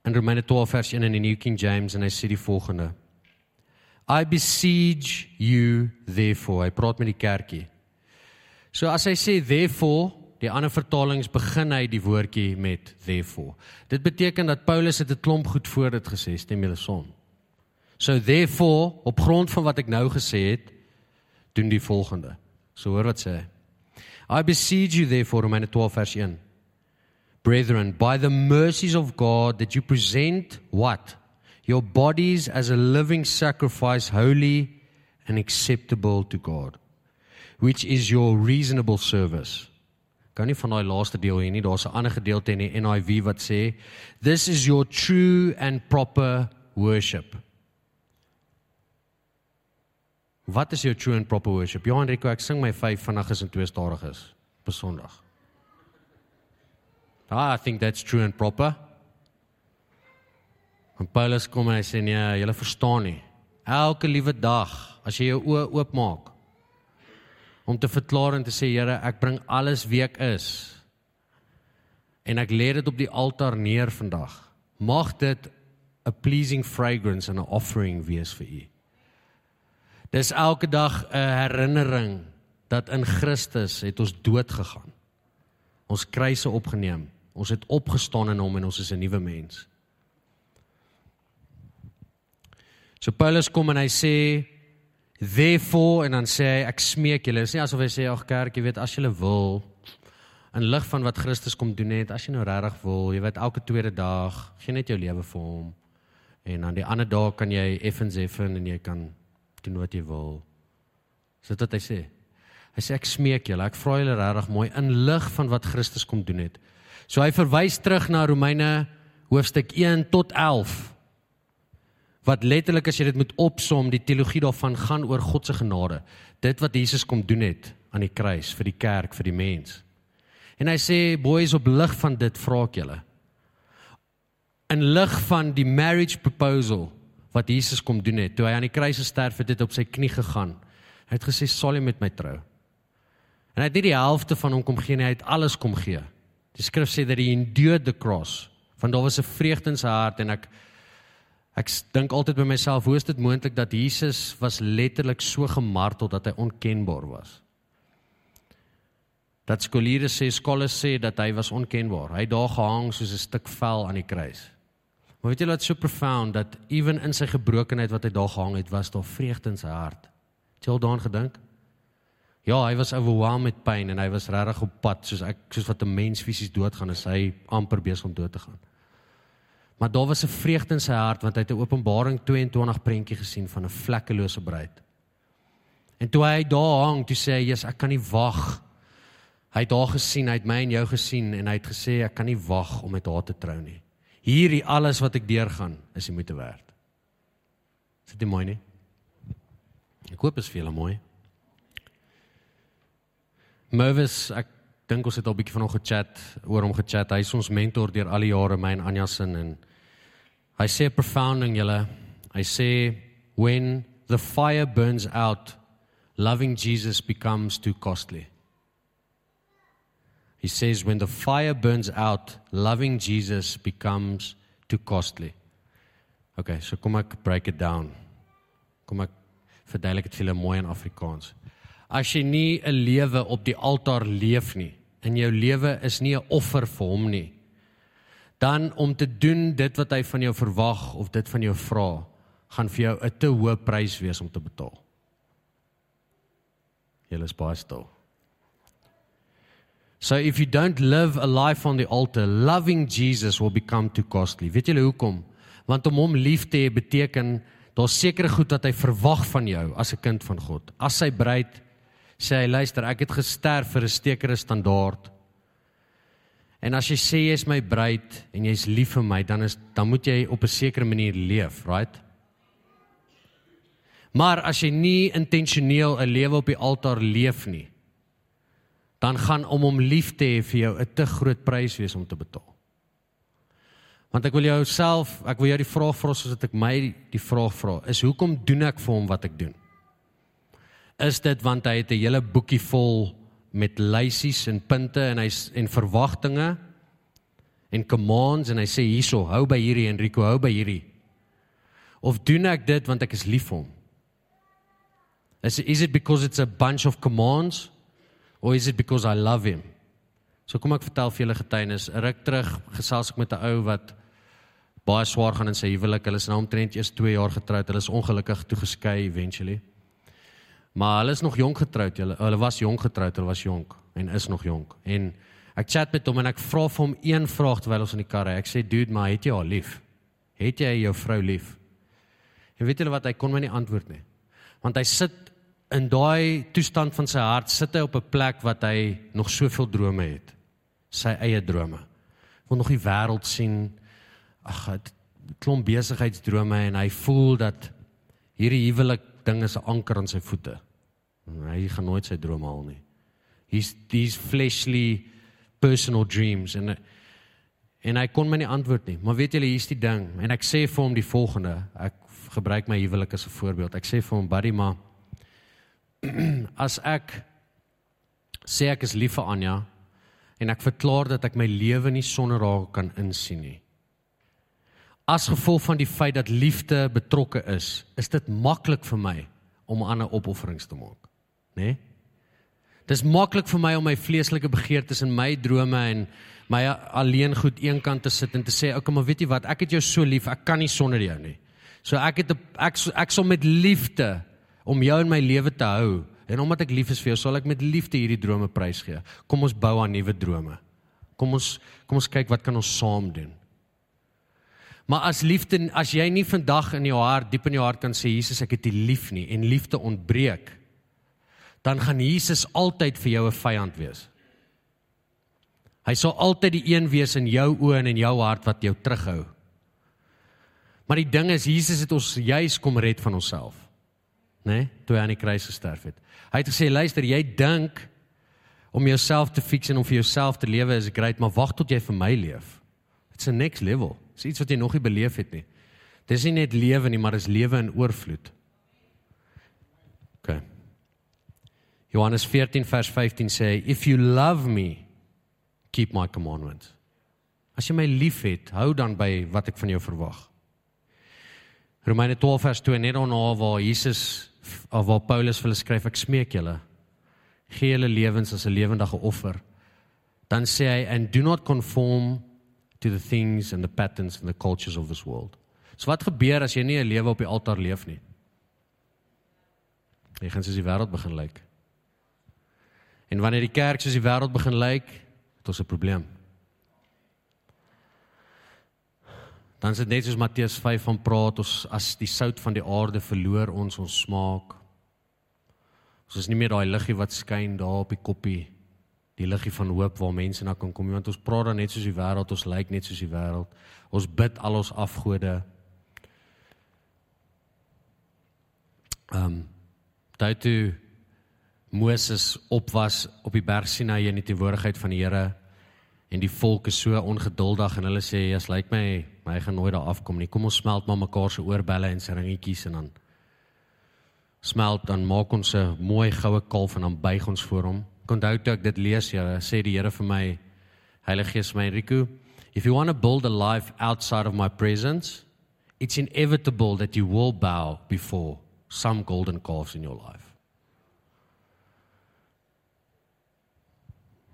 Speaker 2: in Romeine 12 vers 1 in die New King James en hy sê die volgende: I beseech you therefore. Hy praat met die kerkie. So as hy sê therefore, die ander vertalings begin hy die woordjie met therefore. Dit beteken dat Paulus het 'n klomp goed voor dit gesê, stem julle son. So therefore, op grond van wat ek nou gesê het, doen die volgende. So hoor wat sê hy. I beseech you therefore, Romans 12 vers 1. Brethren, by the mercies of God that you present what? Your bodies as a living sacrifice, holy and acceptable to God which is your reasonable service. Kan nie van daai laaste deel hier nie, daar's 'n ander gedeelte in die NIV wat sê this is your true and proper worship. Wat is jou true and proper worship? Ja, Enrico, ek sing my 5 vinniges en 2 stadiges op Sondag. Ah, I think that's true and proper. En Paulus kom en hy sê nee, jy verstaan nie. Elke liewe dag as jy jou oë oopmaak, om te verklaar en te sê Here, ek bring alles wie ek is. En ek lê dit op die altaar neer vandag. Mag dit 'n pleasing fragrance en 'n offering wees vir U. Dis elke dag 'n herinnering dat in Christus het ons dood gegaan. Ons kruise opgeneem. Ons het opgestaan in hom en ons is 'n nuwe mens. So Paulus kom en hy sê Therefore en dan sê hy ek smeek julle. Dis nie asof hy sê ag kerk, jy weet as jy wil in lig van wat Christus kom doen het, as jy nou regtig wil, jy weet elke tweede dag, gee net jou lewe vir hom. En dan die ander dae kan jy effens effen en jy kan doen wat jy wil. Dis dit wat hy sê. Hy sê ek smeek julle, ek vra julle regtig mooi in lig van wat Christus kom doen het. So hy verwys terug na Romeine hoofstuk 1 tot 11 wat letterlik as jy dit moet opsom, die teologie daarvan gaan oor God se genade. Dit wat Jesus kom doen het aan die kruis vir die kerk, vir die mens. En hy sê, "Boys, op lig van dit vra ek julle. In lig van die marriage proposal wat Jesus kom doen het, toe hy aan die kruis gesterf het, het op sy knie gegaan. Hy het gesê, "Sal jy met my trou?" En hy het nie die helfte van hom kom gee nie, hy het alles kom gee. Die skrif sê dat hy endured the cross. Want daar was 'n vreugde in sy hart en ek Ek dink altyd by myself, hoe is dit moontlik dat Jesus was letterlik so gemartel dat hy onkenbaar was? Dat skoliere sê, skolle sê dat hy was onkenbaar. Hy daar gehang soos 'n stuk vel aan die kruis. Maar weet jy wat so profound dat ewen in sy gebrokenheid wat hy daar gehang het, was daar vreugde in sy hart. Het jy al daaraan gedink? Ja, hy was overwhelmed met pyn en hy was regtig op pad soos ek soos wat 'n mens fisies doodgaan as hy amper besig om dood te gaan. Maar daar was 'n vreugde in sy hart want hy het 'n Openbaring 22 prentjie gesien van 'n vlekkelose bruid. En toe hy daar hang, toe sê hy: "Jesus, ek kan nie wag." Hy het haar gesien, hy het my en jou gesien en hy het gesê ek kan nie wag om met haar te trou nie. Hierdie alles wat ek deurgaan, is die moeite werd. Is dit mooi nie? Ek hoop dit is vir julle mooi. Mervis, ek dink ons het al bietjie van hom gechat, oor hom gechat. Hy is ons mentor deur al die jare, my en Anja se en Hy sê profounding julle. Hy sê when the fire burns out, loving Jesus becomes too costly. He says when the fire burns out, loving Jesus becomes too costly. Okay, so kom ek break it down. Kom ek verduidelik dit vir julle mooi in Afrikaans. As jy nie 'n lewe op die altaar leef nie, in jou lewe is nie 'n offer vir hom nie, dan om te doen dit wat hy van jou verwag of dit van jou vra, gaan vir jou 'n te hoë prys wees om te betaal. Julle is baie stil. So if you don't live a life on the altar, loving Jesus will become too costly. Weet julle hoekom? Want om hom lief te hê beteken daar's sekere goed wat hy verwag van jou as 'n kind van God. As sy bruid sê hy luister, ek het gesterf vir 'n sekere standaard. En as jy sê jy is my bruid en jy's lief vir my, dan is dan moet jy op 'n sekere manier leef, right? Maar as jy nie intentioneel 'n lewe op die altaar leef nie, dan gaan om hom lief te hê vir jou 'n te groot prys wees om te betaal. Want ek wil jou self, ek wil jou die vraag vra soos dit ek my die vraag vra, is hoekom doen ek vir hom wat ek doen? Is dit want hy het 'n hele boekie vol met lysies en punte en hy's en verwagtinge en commands en hy sê hierso, hou by hierdie Enrico, hou by hierdie. Of doen ek dit want ek is lief vir hom? Is is it because it's a bunch of commands or is it because I love him? So kom ek vertel vir julle getuienis. Ruk terug gesels ek met 'n ou wat baie swaar gaan in sy huwelik. Hulle is nou omtrent eers 2 jaar getroud. Hulle is ongelukkig toe geskei eventually. Maar hulle is nog jonk getroud. Hulle hulle was jonk getroud. Hulle was jonk en is nog jonk. En ek chat met hom en ek vra vir hom een vraag terwyl ons in die kar ry. Ek sê, "Dude, maar het jy haar lief? Het jy jou vrou lief?" En weet julle wat hy kon my nie antwoord nie. Want hy sit in daai toestand van sy hart sit hy op 'n plek wat hy nog soveel drome het. Sy eie drome. Wil nog die wêreld sien. Ag, het klomp besigheidsdrome en hy voel dat hierdie huwelik ding is 'n anker aan sy voete. Hy gaan nooit sy drome haal nie. He's these fleshly personal dreams en en hy kon my nie antwoord nie. Maar weet julle, hier's die ding en ek sê vir hom die volgende. Ek gebruik my huwelik as 'n voorbeeld. Ek sê vir hom, "Buddy, maar *clears throat* as ek sê ek is lief vir Anja en ek verklaar dat ek my lewe nie sonder haar kan insien nie. As gevolg van die feit dat liefde betrokke is, is dit maklik vir my om ander opofferings te maak, né? Nee? Dis maklik vir my om my vleeslike begeertes en my drome en my alleen goed eenkant te sit en te sê, "Oké, maar weet jy wat? Ek het jou so lief, ek kan nie sonder jou nie." So ek het ek ek sal met liefde om jou in my lewe te hou en omdat ek lief is vir jou, sal ek met liefde hierdie drome prysgee. Kom ons bou aan nuwe drome. Kom ons kom ons kyk wat kan ons saam doen. Maar as liefde as jy nie vandag in jou hart diep in jou hart kan sê Jesus ek het U lief nie en liefde ontbreek dan gaan Jesus altyd vir jou 'n vyand wees. Hy sal altyd die een wees in jou oë en in jou hart wat jou terughou. Maar die ding is Jesus het ons juis kom red van onsself nê, nee, toe hy aan die kruis gesterf het. Hy het gesê, luister, jy dink om jouself te fix en om vir jouself te lewe is great, maar wag tot jy vir my leef. It's a next level. Dis iets wat jy nog nie beleef het nie. Dis nie net lewe nie, maar is lewe in oorvloed. OK. Johannes 14 vers 15 sê, if you love me, keep my commandments. As jy my liefhet, hou dan by wat ek van jou verwag. Romeine 12 vers 2 net daarna waar Jesus of waar Paulus vir hulle skryf ek smeek julle gee julle lewens as 'n lewendige offer dan sê hy and do not conform to the things and the patterns and the cultures of this world so wat gebeur as jy nie 'n lewe op die altaar leef nie jy gaan soos die wêreld begin lyk en wanneer die kerk soos die wêreld begin lyk het ons 'n probleem Dan is dit net soos Matteus 5 van praat ons as die sout van die aarde verloor ons ons smaak. Ons is nie meer daai liggie wat skyn daar op die koppie. Die liggie van hoop waar mense na kan kom want ons praat dan net soos die wêreld, ons lyk net soos die wêreld. Ons bid al ons afgode. Ehm um, daai toe Moses op was op die berg Sinai in die teenwoordigheid van die Here en die volk is so ongeduldig en hulle sê as lyk my my gaan nooit daar afkom nie. Kom ons smelt maar mekaar se oorbelle en se ringetjies en dan smelt dan maak ons 'n mooi goue kalf en dan buig ons voor hom. Ek onthou toe ek dit lees, ja, sê die Here vir my Heilige Gees my Enrico, if you want to build a life outside of my presence, it's inevitable that you will bow before some golden calves in your life.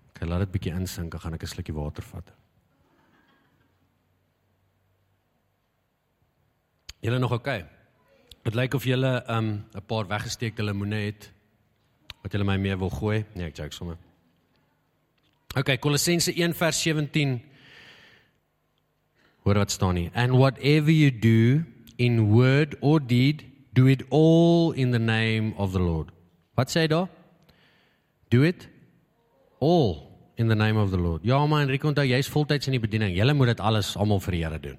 Speaker 2: Okay, laat dit bietjie insink, dan gaan ek 'n slukkie water vat. Julle nog oké? Okay? Dit lyk of julle um 'n paar weggesteekte lemoene het wat julle my mee wil gooi. Nee, ek joke sommer. Okay, Kolossense 1 vers 17. Hoor wat staan hier. And whatever you do in word or deed, do it all in the name of the Lord. Wat sê daar? Do it all in the name of the Lord. Ja, maar Enrico, onthou jy's voltyds in die bediening. Jy moet dit alles almal vir die Here doen.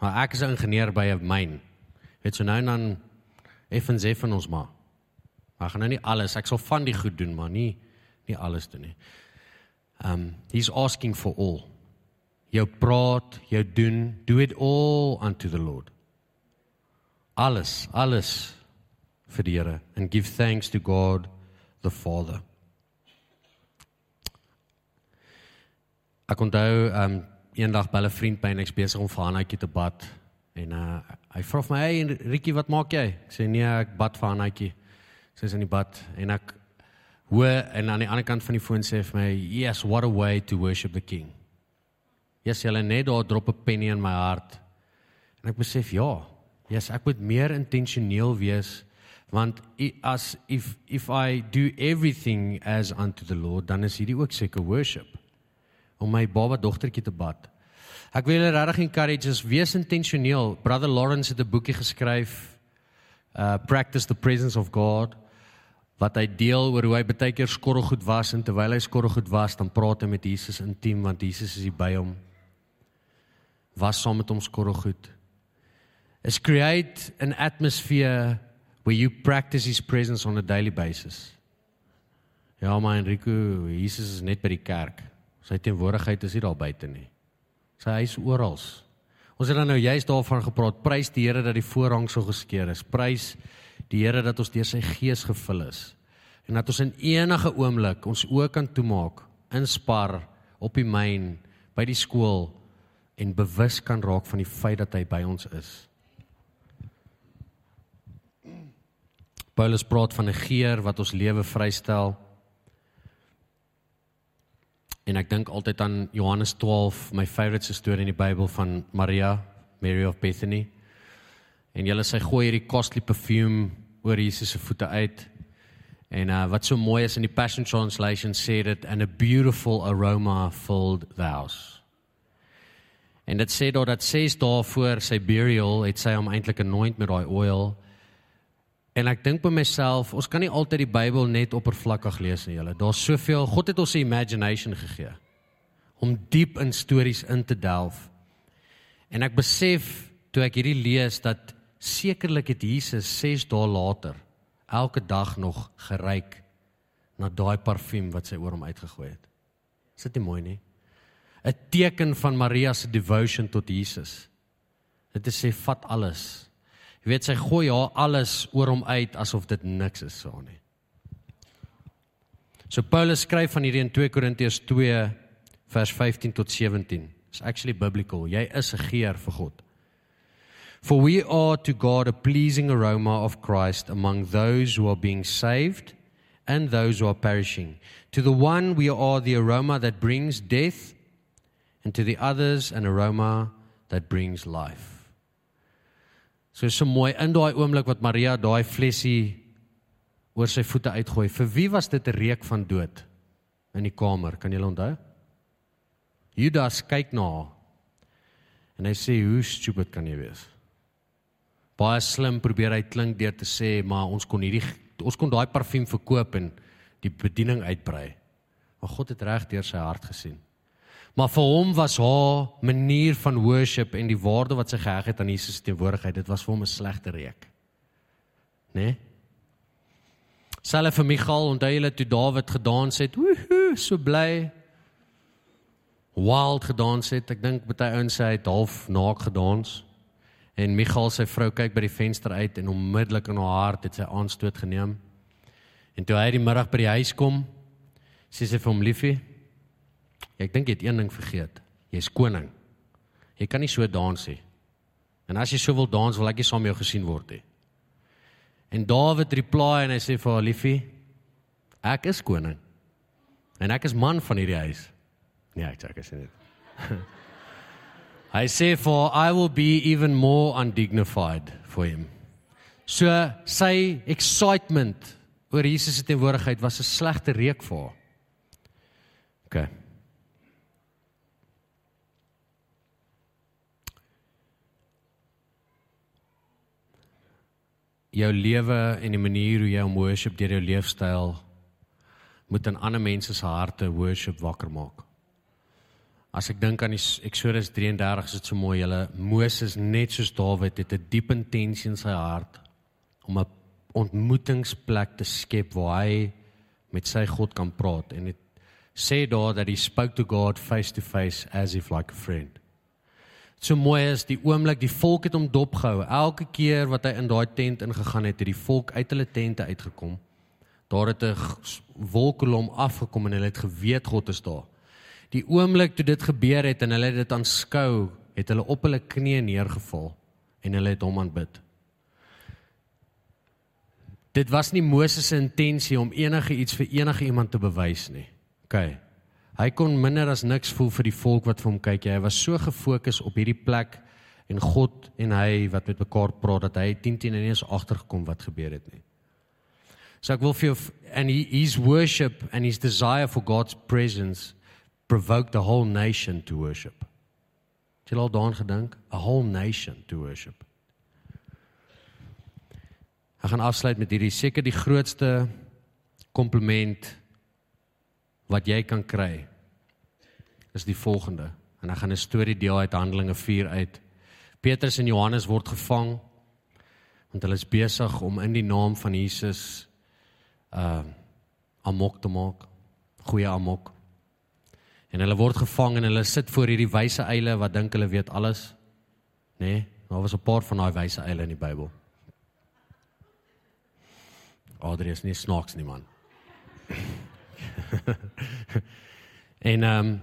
Speaker 2: Maar ek is 'n ingenieur by 'n myn. Weet so nou en dan effens effens ons maar. Maar gaan nou nie alles. Ek sal van die goed doen, maar nie nie alles doen nie. Um he's asking for all. Jou praat, jou doen, do it all unto the Lord. Alles, alles vir die Here and give thanks to God the Father. Ek onthou um eendag by 'n vriend by en ek's besig om vir Hanaitjie te bad en uh, hy vra vir my, "Hey Rikkie, wat maak jy?" Ek sê, "Nee, ek bad vir Hanaitjie." Sy is in die bad en ek hoor en aan die ander kant van die foon sê vir my, "Yes, what a way to worship the King." Yes, jy net daar drop 'n penny in my hart. En ek besef, ja, yes, ek moet meer intentioneel wees want as if if I do everything as unto the Lord, dan is hierdie ook seker worship om my baba dogtertjie te bad. Ek wil julle regtig encourage is wees intentioneel. Brother Lawrence het 'n boekie geskryf uh Practice the Presence of God wat hy deel oor hoe hy baie keer skorrelgoed was en terwyl hy skorrelgoed was, dan praat hy met Jesus intiem want Jesus is by hom. Was saam met hom skorrelgoed. Is create an atmosphere where you practice his presence on a daily basis. Ja, maar Enrico, Jesus is net by die kerk. Sy teenwoordigheid is nie daar buite nie. Sy huis oral. Ons het dan nou juist daarvan gepraat. Prys die Here dat die voorhang so geskeur is. Prys die Here dat ons deur sy gees gevul is en dat ons in enige oomblik ons oë kan toemaak, inspar op die myn, by die skool en bewus kan raak van die feit dat hy by ons is. Paulus praat van 'n geur wat ons lewe vrystel. En ek dink altyd aan Johannes 12, my favourite storie in die Bybel van Maria, Mary of Bethany. En hulle sy gooi hierdie costly perfume oor Jesus se voete uit. En uh, wat so mooi is in die Passion Translation sê dit and a beautiful aroma filled the house. En dit sê daar dat 6 dae voor sy burial het sy hom eintlik anoint met daai oil En ek dink by myself, ons kan nie altyd die Bybel net oppervlakkig lees nie, julle. Daar's soveel, God het ons 'n imagination gegee om diep in stories in te delf. En ek besef toe ek hierdie lees dat sekerlik het Jesus 6 dae later elke dag nog geryk na daai parfuum wat sy oor hom uitgegooi het. Is dit nie mooi nie? 'n Teken van Maria se devotion tot Jesus. Dit is sê vat alles Jy weet sy gooi haar alles oor hom uit asof dit niks is so nie. So Paulus skryf van hierdie in 2 Korintiërs 2 vers 15 tot 17. It's actually biblical. Jy is 'n geur vir God. For we are to God a pleasing aroma of Christ among those who are being saved and those who are perishing. To the one we are the aroma that brings death and to the others an aroma that brings life. So so mooi in daai oomblik wat Maria daai flesie oor sy voete uitgooi. Vir wie was dit 'n reuk van dood in die kamer? Kan julle onthou? Judas kyk na haar. En hy sê, "Hoe stupid kan jy wees?" Baie slim probeer hy klink deur te sê, "Maar ons kon hierdie ons kon daai parfuum verkoop en die bediening uitbrei." Maar God het reg deur sy hart gesien. Maar vir hom was haar manier van worship en die waarde wat sy geheg het aan Jesus se teenwoordigheid, dit was vir hom 'n slegte reuk. Né? Nee? Selfe vir Michal, onthou jy toe Dawid gedans het? Woohoo, so bly. Wild gedans het. Ek dink baie ouens sê hy het half naak gedans. En Michal se vrou kyk by die venster uit en onmiddellik in haar hart het sy aanstoot geneem. En toe hy die middag by die huis kom, sê sy vir hom liefie, Ek dink jy het een ding vergeet. Jy's koning. Jy kan nie so dans nie. En as jy so wil dans, wil ek nie saam met jou gesien word nie. En Dawid reply en hy sê vir haar liefie, ek is koning. En ek is man van hierdie huis. Nee, ek sê ek is nie. *laughs* hy sê for I will be even more undignified for him. So sy excitement oor Jesus se teenwoordigheid was 'n slegte reuk vir haar. OK. jou lewe en die manier hoe jy om worship deur jou leefstyl moet in ander mense se harte worship wakker maak. As ek dink aan die Exodus 33 is dit so mooi, hulle Moses net soos Dawid het 'n diep intensie in sy hart om 'n ontmoetingsplek te skep waar hy met sy God kan praat en dit sê daar dat he spoke to God face to face as if like a friend so mooi is die oomblik die volk het hom dopgehou. Elke keer wat hy in daai tent ingegaan het, het die volk uit hulle tente uitgekom. Daar het 'n wolkkolom afgekom en hulle het geweet God is daar. Die oomblik toe dit gebeur het en hulle dit aanskou, het hulle op hulle knieë neergeval en hulle het hom aanbid. Dit was nie Moses se intensie om enige iets vir enige iemand te bewys nie. OK. Hy kon minder as niks voel vir die volk wat vir hom kyk. Hy was so gefokus op hierdie plek en God en hy wat met mekaar praat dat hy 10 10 en nie eens agtergekom wat gebeur het nie. So ek wil vir jou and he, his worship and his desire for God's presence provoked the whole nation to worship. Het jy al daaraan gedink? A whole nation to worship. Ek gaan afsluit met hierdie seker die grootste kompliment wat jy kan kry is die volgende en ek gaan 'n storie deel uit Handelinge 4 uit. Petrus en Johannes word gevang want hulle is besig om in die naam van Jesus uh amok te maak, goeie amok. En hulle word gevang en hulle sit voor hierdie wyse eile wat dink hulle weet alles. Nê? Nee, daar was 'n paar van daai wyse eile in die Bybel. Adrius nie snaaks nie man. *laughs* en ehm um,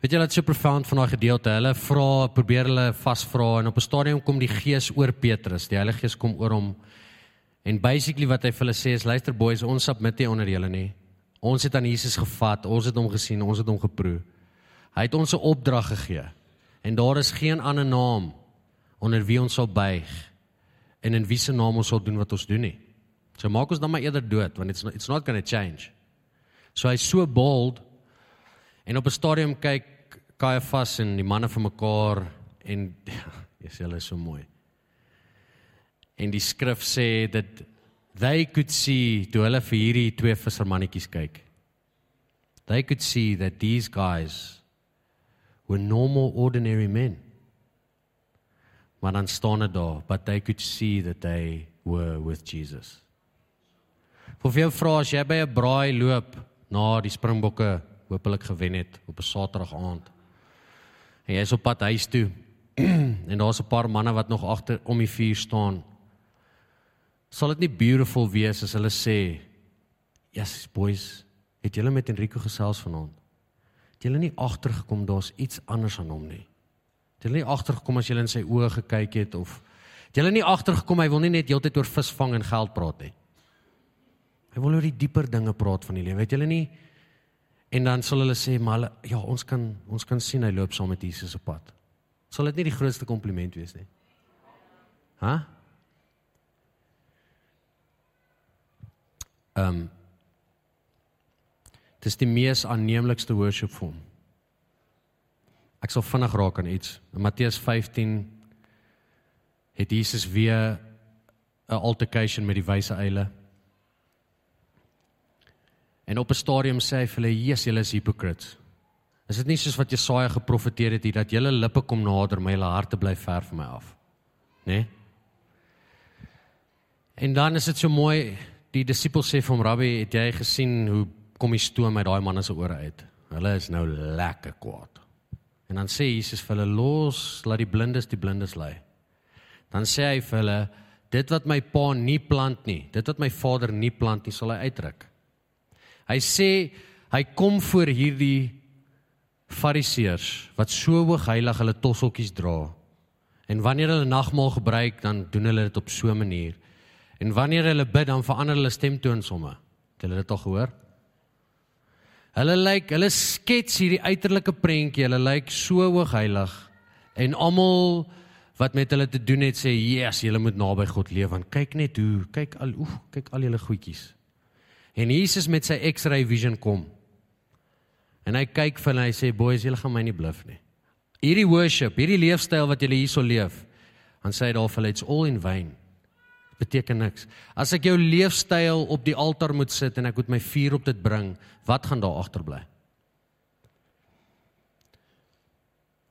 Speaker 2: weet jy wat so profound van daai gedeelte? Hulle vra, probeer hulle vasvra en op 'n stadium kom die Gees oor Petrus. Die Heilige Gees kom oor hom. En basically wat hy vir hulle sê is luister boys, ons submit nie onder julle nie. Ons het aan Jesus gevat, ons het hom gesien, ons het hom geproe. Hy het ons 'n opdrag gegee. En daar is geen ander naam onder wie ons sal buig en in wie se naam ons sal doen wat ons doen nie. So maak ons dan maar eerder dood want it's not, it's not going to change. So hy's so bold en op 'n stadium kyk Caiaphas en die manne vir mekaar en *laughs* ja, is hulle so mooi. En die skrif sê dat they could see toe hulle vir hierdie twee vissermannetjies kyk. They could see that these guys were normal ordinary men. Maar dan staan dit daar, but they could see that they were with Jesus. Vir jou vra as jy by 'n braai loop na die Springbokke hopelik gewen het op 'n Saterdag aand. En jy is op pad huis toe *clears throat* en daar's 'n paar manne wat nog agter om die vuur staan. Sal dit nie beautiful wees as hulle sê, "Yes, boys, het julle met Enrico gesels vanaand? Het julle nie agtergekom daar's iets anders aan hom nie? Het julle nie agtergekom as julle in sy oë gekyk het of het julle nie agtergekom hy wil nie net heeltyd oor visvang en geld praat nie?" Hy wil oor die dieper dinge praat van die lewe. Weet julle nie? En dan sal hulle sê, "Maar hulle, ja, ons kan ons kan sien hy loop saam met Jesus op pad." Sal dit nie die grootste kompliment wees nie? Hæ? Huh? Um, Dis die mees aanneemlikste worship vorm. Ek sal vinnig raak aan iets. In Matteus 15 het Jesus weer 'n altercation met die wyse eile. En op 'n stadium sê hy vir hulle: "Jesus, julle is hypocrites." Is dit nie soos wat Jesaja geprofeteer het hier dat julle lippe kom nader, maar julle harte bly ver van my af? Né? Nee? En dan is dit so mooi, die disippels sê vir hom: "Rabbi, het jy gesien hoe kom die stoom uit daai manne se ore uit? Hulle is nou lekker kwaad." En dan sê Jesus vir hulle: "Los, laat die blindes die blindes lei." Dan sê hy vir hulle: "Dit wat my pa nie plant nie, dit wat my Vader nie plant nie, sal hy uitdruk." Hy sê hy kom voor hierdie fariseërs wat so hoog heilig hulle tosseltjies dra. En wanneer hulle nagmaal gebruik, dan doen hulle dit op so 'n manier. En wanneer hulle bid, dan verander hulle stemtoon somme. Het julle dit al gehoor? Hulle lyk, hulle skets hierdie uiterlike prentjie. Hulle lyk so hoogheilig en almal wat met hulle te doen het sê, "Yes, julle moet naby God leef want kyk net hoe, kyk al, oef, kyk al julle goedjies." En Jesus met sy X-ray vision kom. En hy kyk vir hulle en hy sê, "Boys, julle gaan my nie bluf nie. Hierdie worship, hierdie leefstyl wat julle hierso leef, dan sê hy daar vir hulle, it's all in vain." Beteken niks. As ek jou leefstyl op die altaar moet sit en ek moet my vuur op dit bring, wat gaan daar agterbly?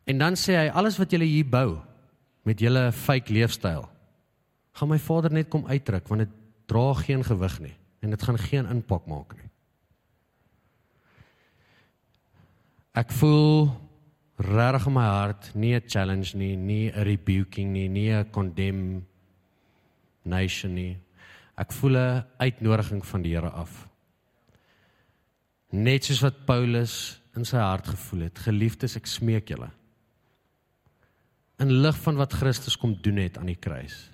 Speaker 2: En dan sê hy alles wat julle hier bou met julle fake leefstyl, gaan my Vader net kom uitdruk want dit dra geen gewig nie en dit gaan geen impak maak nie. Ek voel regtig in my hart nie 'n challenge nie, nie 'n rebuking nie, nie 'n condemn nation nie. Ek voel 'n uitnodiging van die Here af. Net soos wat Paulus in sy hart gevoel het, geliefdes, ek smeek julle. In lig van wat Christus kom doen het aan die kruis.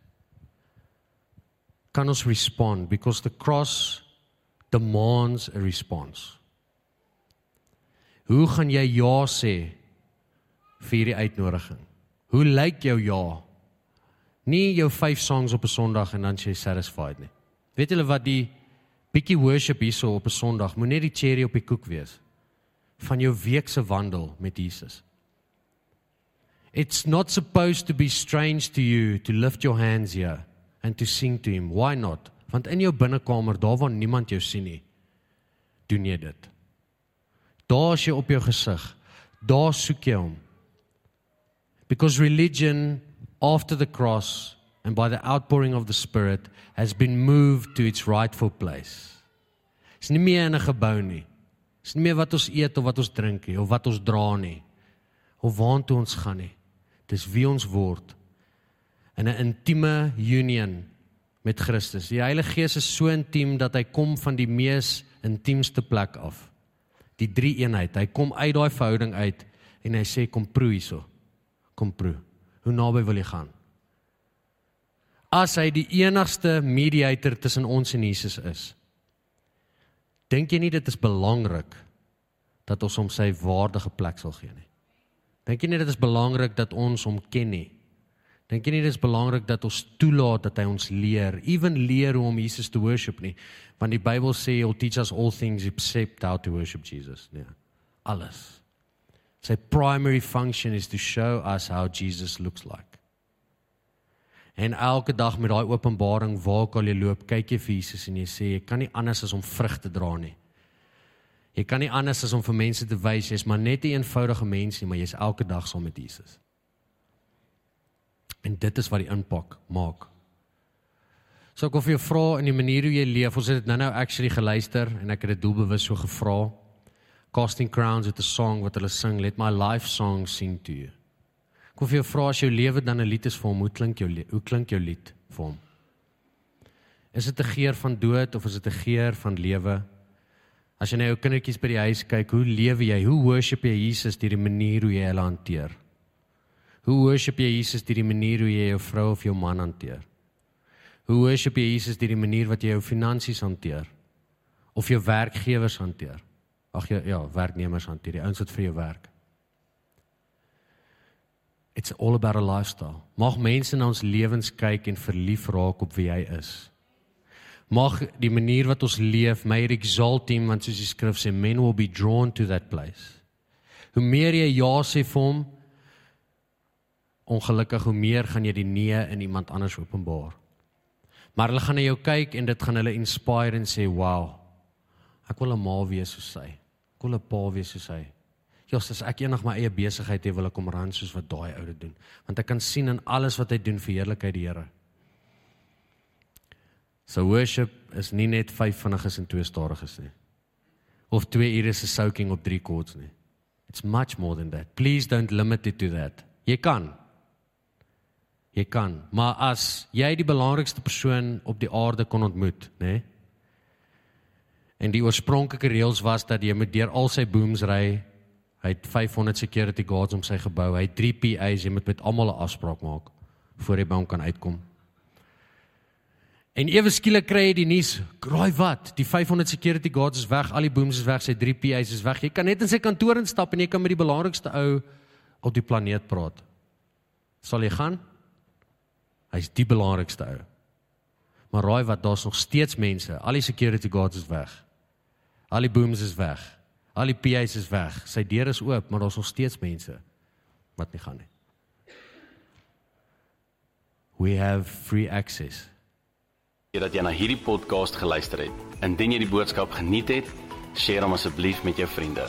Speaker 2: Kan ons respond because the cross demands a response. Hoe gaan jy ja sê vir hierdie uitnodiging? Hoe lyk jou ja? Nie jou 5 songs op 'n Sondag en dan jy satisfied nie. Weet julle wat die bietjie worship hierso op 'n Sondag moet net die cherry op die koek wees van jou week se wandel met Jesus. It's not supposed to be strange to you to lift your hands here and to sing to him. Why not? Want in jou binnekamer, daar waar niemand jou sien nie, doen jy dit. Daar is jy op jou gesig. Daar soek jy hom. Because religion after the cross and by the outpouring of the Spirit has been moved to its rightful place. Dis nie meer in 'n gebou nie. Dis nie meer wat ons eet of wat ons drink nie of wat ons dra nie of waartoe ons gaan nie. Dis wie ons word in 'n intieme union met Christus. Die Heilige Gees is so intiem dat hy kom van die mees intiemste plek af. Die drie eenheid. Hy kom uit daai verhouding uit en hy sê kom proe hierso. Kom proe. Hoe naby wil jy gaan? As hy die enigste mediator tussen ons en Jesus is. Dink jy nie dit is belangrik dat ons hom sy waardige plek sal gee nie? Dink jy nie dit is belangrik dat ons hom ken nie? Dink jy nie dit is belangrik dat ons toelaat dat hy ons leer, ewen leer hoe om Jesus te worship nie? Want die Bybel sê he'll teach us all things except how to worship Jesus, nee. Alles. Sy primary function is to show us how Jesus looks like. En elke dag met daai openbaring waar kan jy loop, kyk jy vir Jesus en jy sê jy kan nie anders as om vrug te dra nie. Jy kan nie anders as om vir mense te wys jy's maar net 'n een eenvoudige mens nie, maar jy's elke dag saam met Jesus. En dit is wat die impak maak. So ek wil vir jou vra in die manier hoe jy leef, ons het dit nou-nou actually geluister en ek het dit doelbewus so gevra. Casting Crowns het 'n song wat hulle sing, Let My Life Song Sing to You. Ek wil vir jou vra as jou lewe dan 'n lied is vir hom, hoe klink jou hoe klink jou lied vir hom? Is dit 'n geur van dood of is dit 'n geur van lewe? As jy na jou kindertjies by die huis kyk, hoe lewe jy? Hoe worship jy Jesus deur die manier hoe jy hulle hanteer? Hoe worship jy Jesus deur die manier hoe jy jou vrou of jou man hanteer? Hoe worship jy Jesus deur die manier wat jy jou finansies hanteer? Of jou werkgewers hanteer? Ag ja, ja, werknemers hanteer, die ouens wat vir jou werk. It's all about a lifestyle. Mag mense na ons lewens kyk en verlief raak op wie hy is. Mag die manier wat ons leef my exalt him want soos die skrif sê men will be drawn to that place. Hoe meer jy ja sê vir hom, ongelukkig hoe meer gaan jy die nee in iemand anders openbaar. Maar hulle gaan na jou kyk en dit gaan hulle inspire en sê wow. Ek wil 'n ma wees soos sy wil 'n pa wees soos hy. Ja, as ek eendag my eie besigheid het, wil ek hom ran soos wat daai oude doen, want ek kan sien in alles wat hy doen vir heerlikheid die Here. So worship is nie net vyf vinniges en twee stadiges nie. Of twee ure se soaking op drie chords nie. It's much more than that. Please don't limit it to that. Jy kan. Jy kan, maar as jy die belangrikste persoon op die aarde kon ontmoet, nê? Nee, En die oorspronklike reëls was dat jy met deur al sy booms ry. Hy het 500 security guards om sy gebou. Hy het 3 PA's, jy moet met almal 'n afspraak maak voor jy by hom kan uitkom. En ewe skielik kry jy die nuus, "Raai wat? Die 500 security guards is weg, al die booms is weg, sy 3 PA's is weg. Jy kan net in sy kantoor instap en jy kan met die belangrikste ou op die planeet praat." Sal jy gaan? Hy's die belangrikste ou. Maar raai wat, daar's nog steeds mense. Al die security guards is weg. Al die booms is weg. Al die PA's is weg. Sy deur is oop, maar daar's nog steeds mense wat nie gaan nie. We have free access
Speaker 1: dat jy na hierdie podcast geluister het. Indien jy die boodskap geniet het, deel hom asseblief met jou vriende.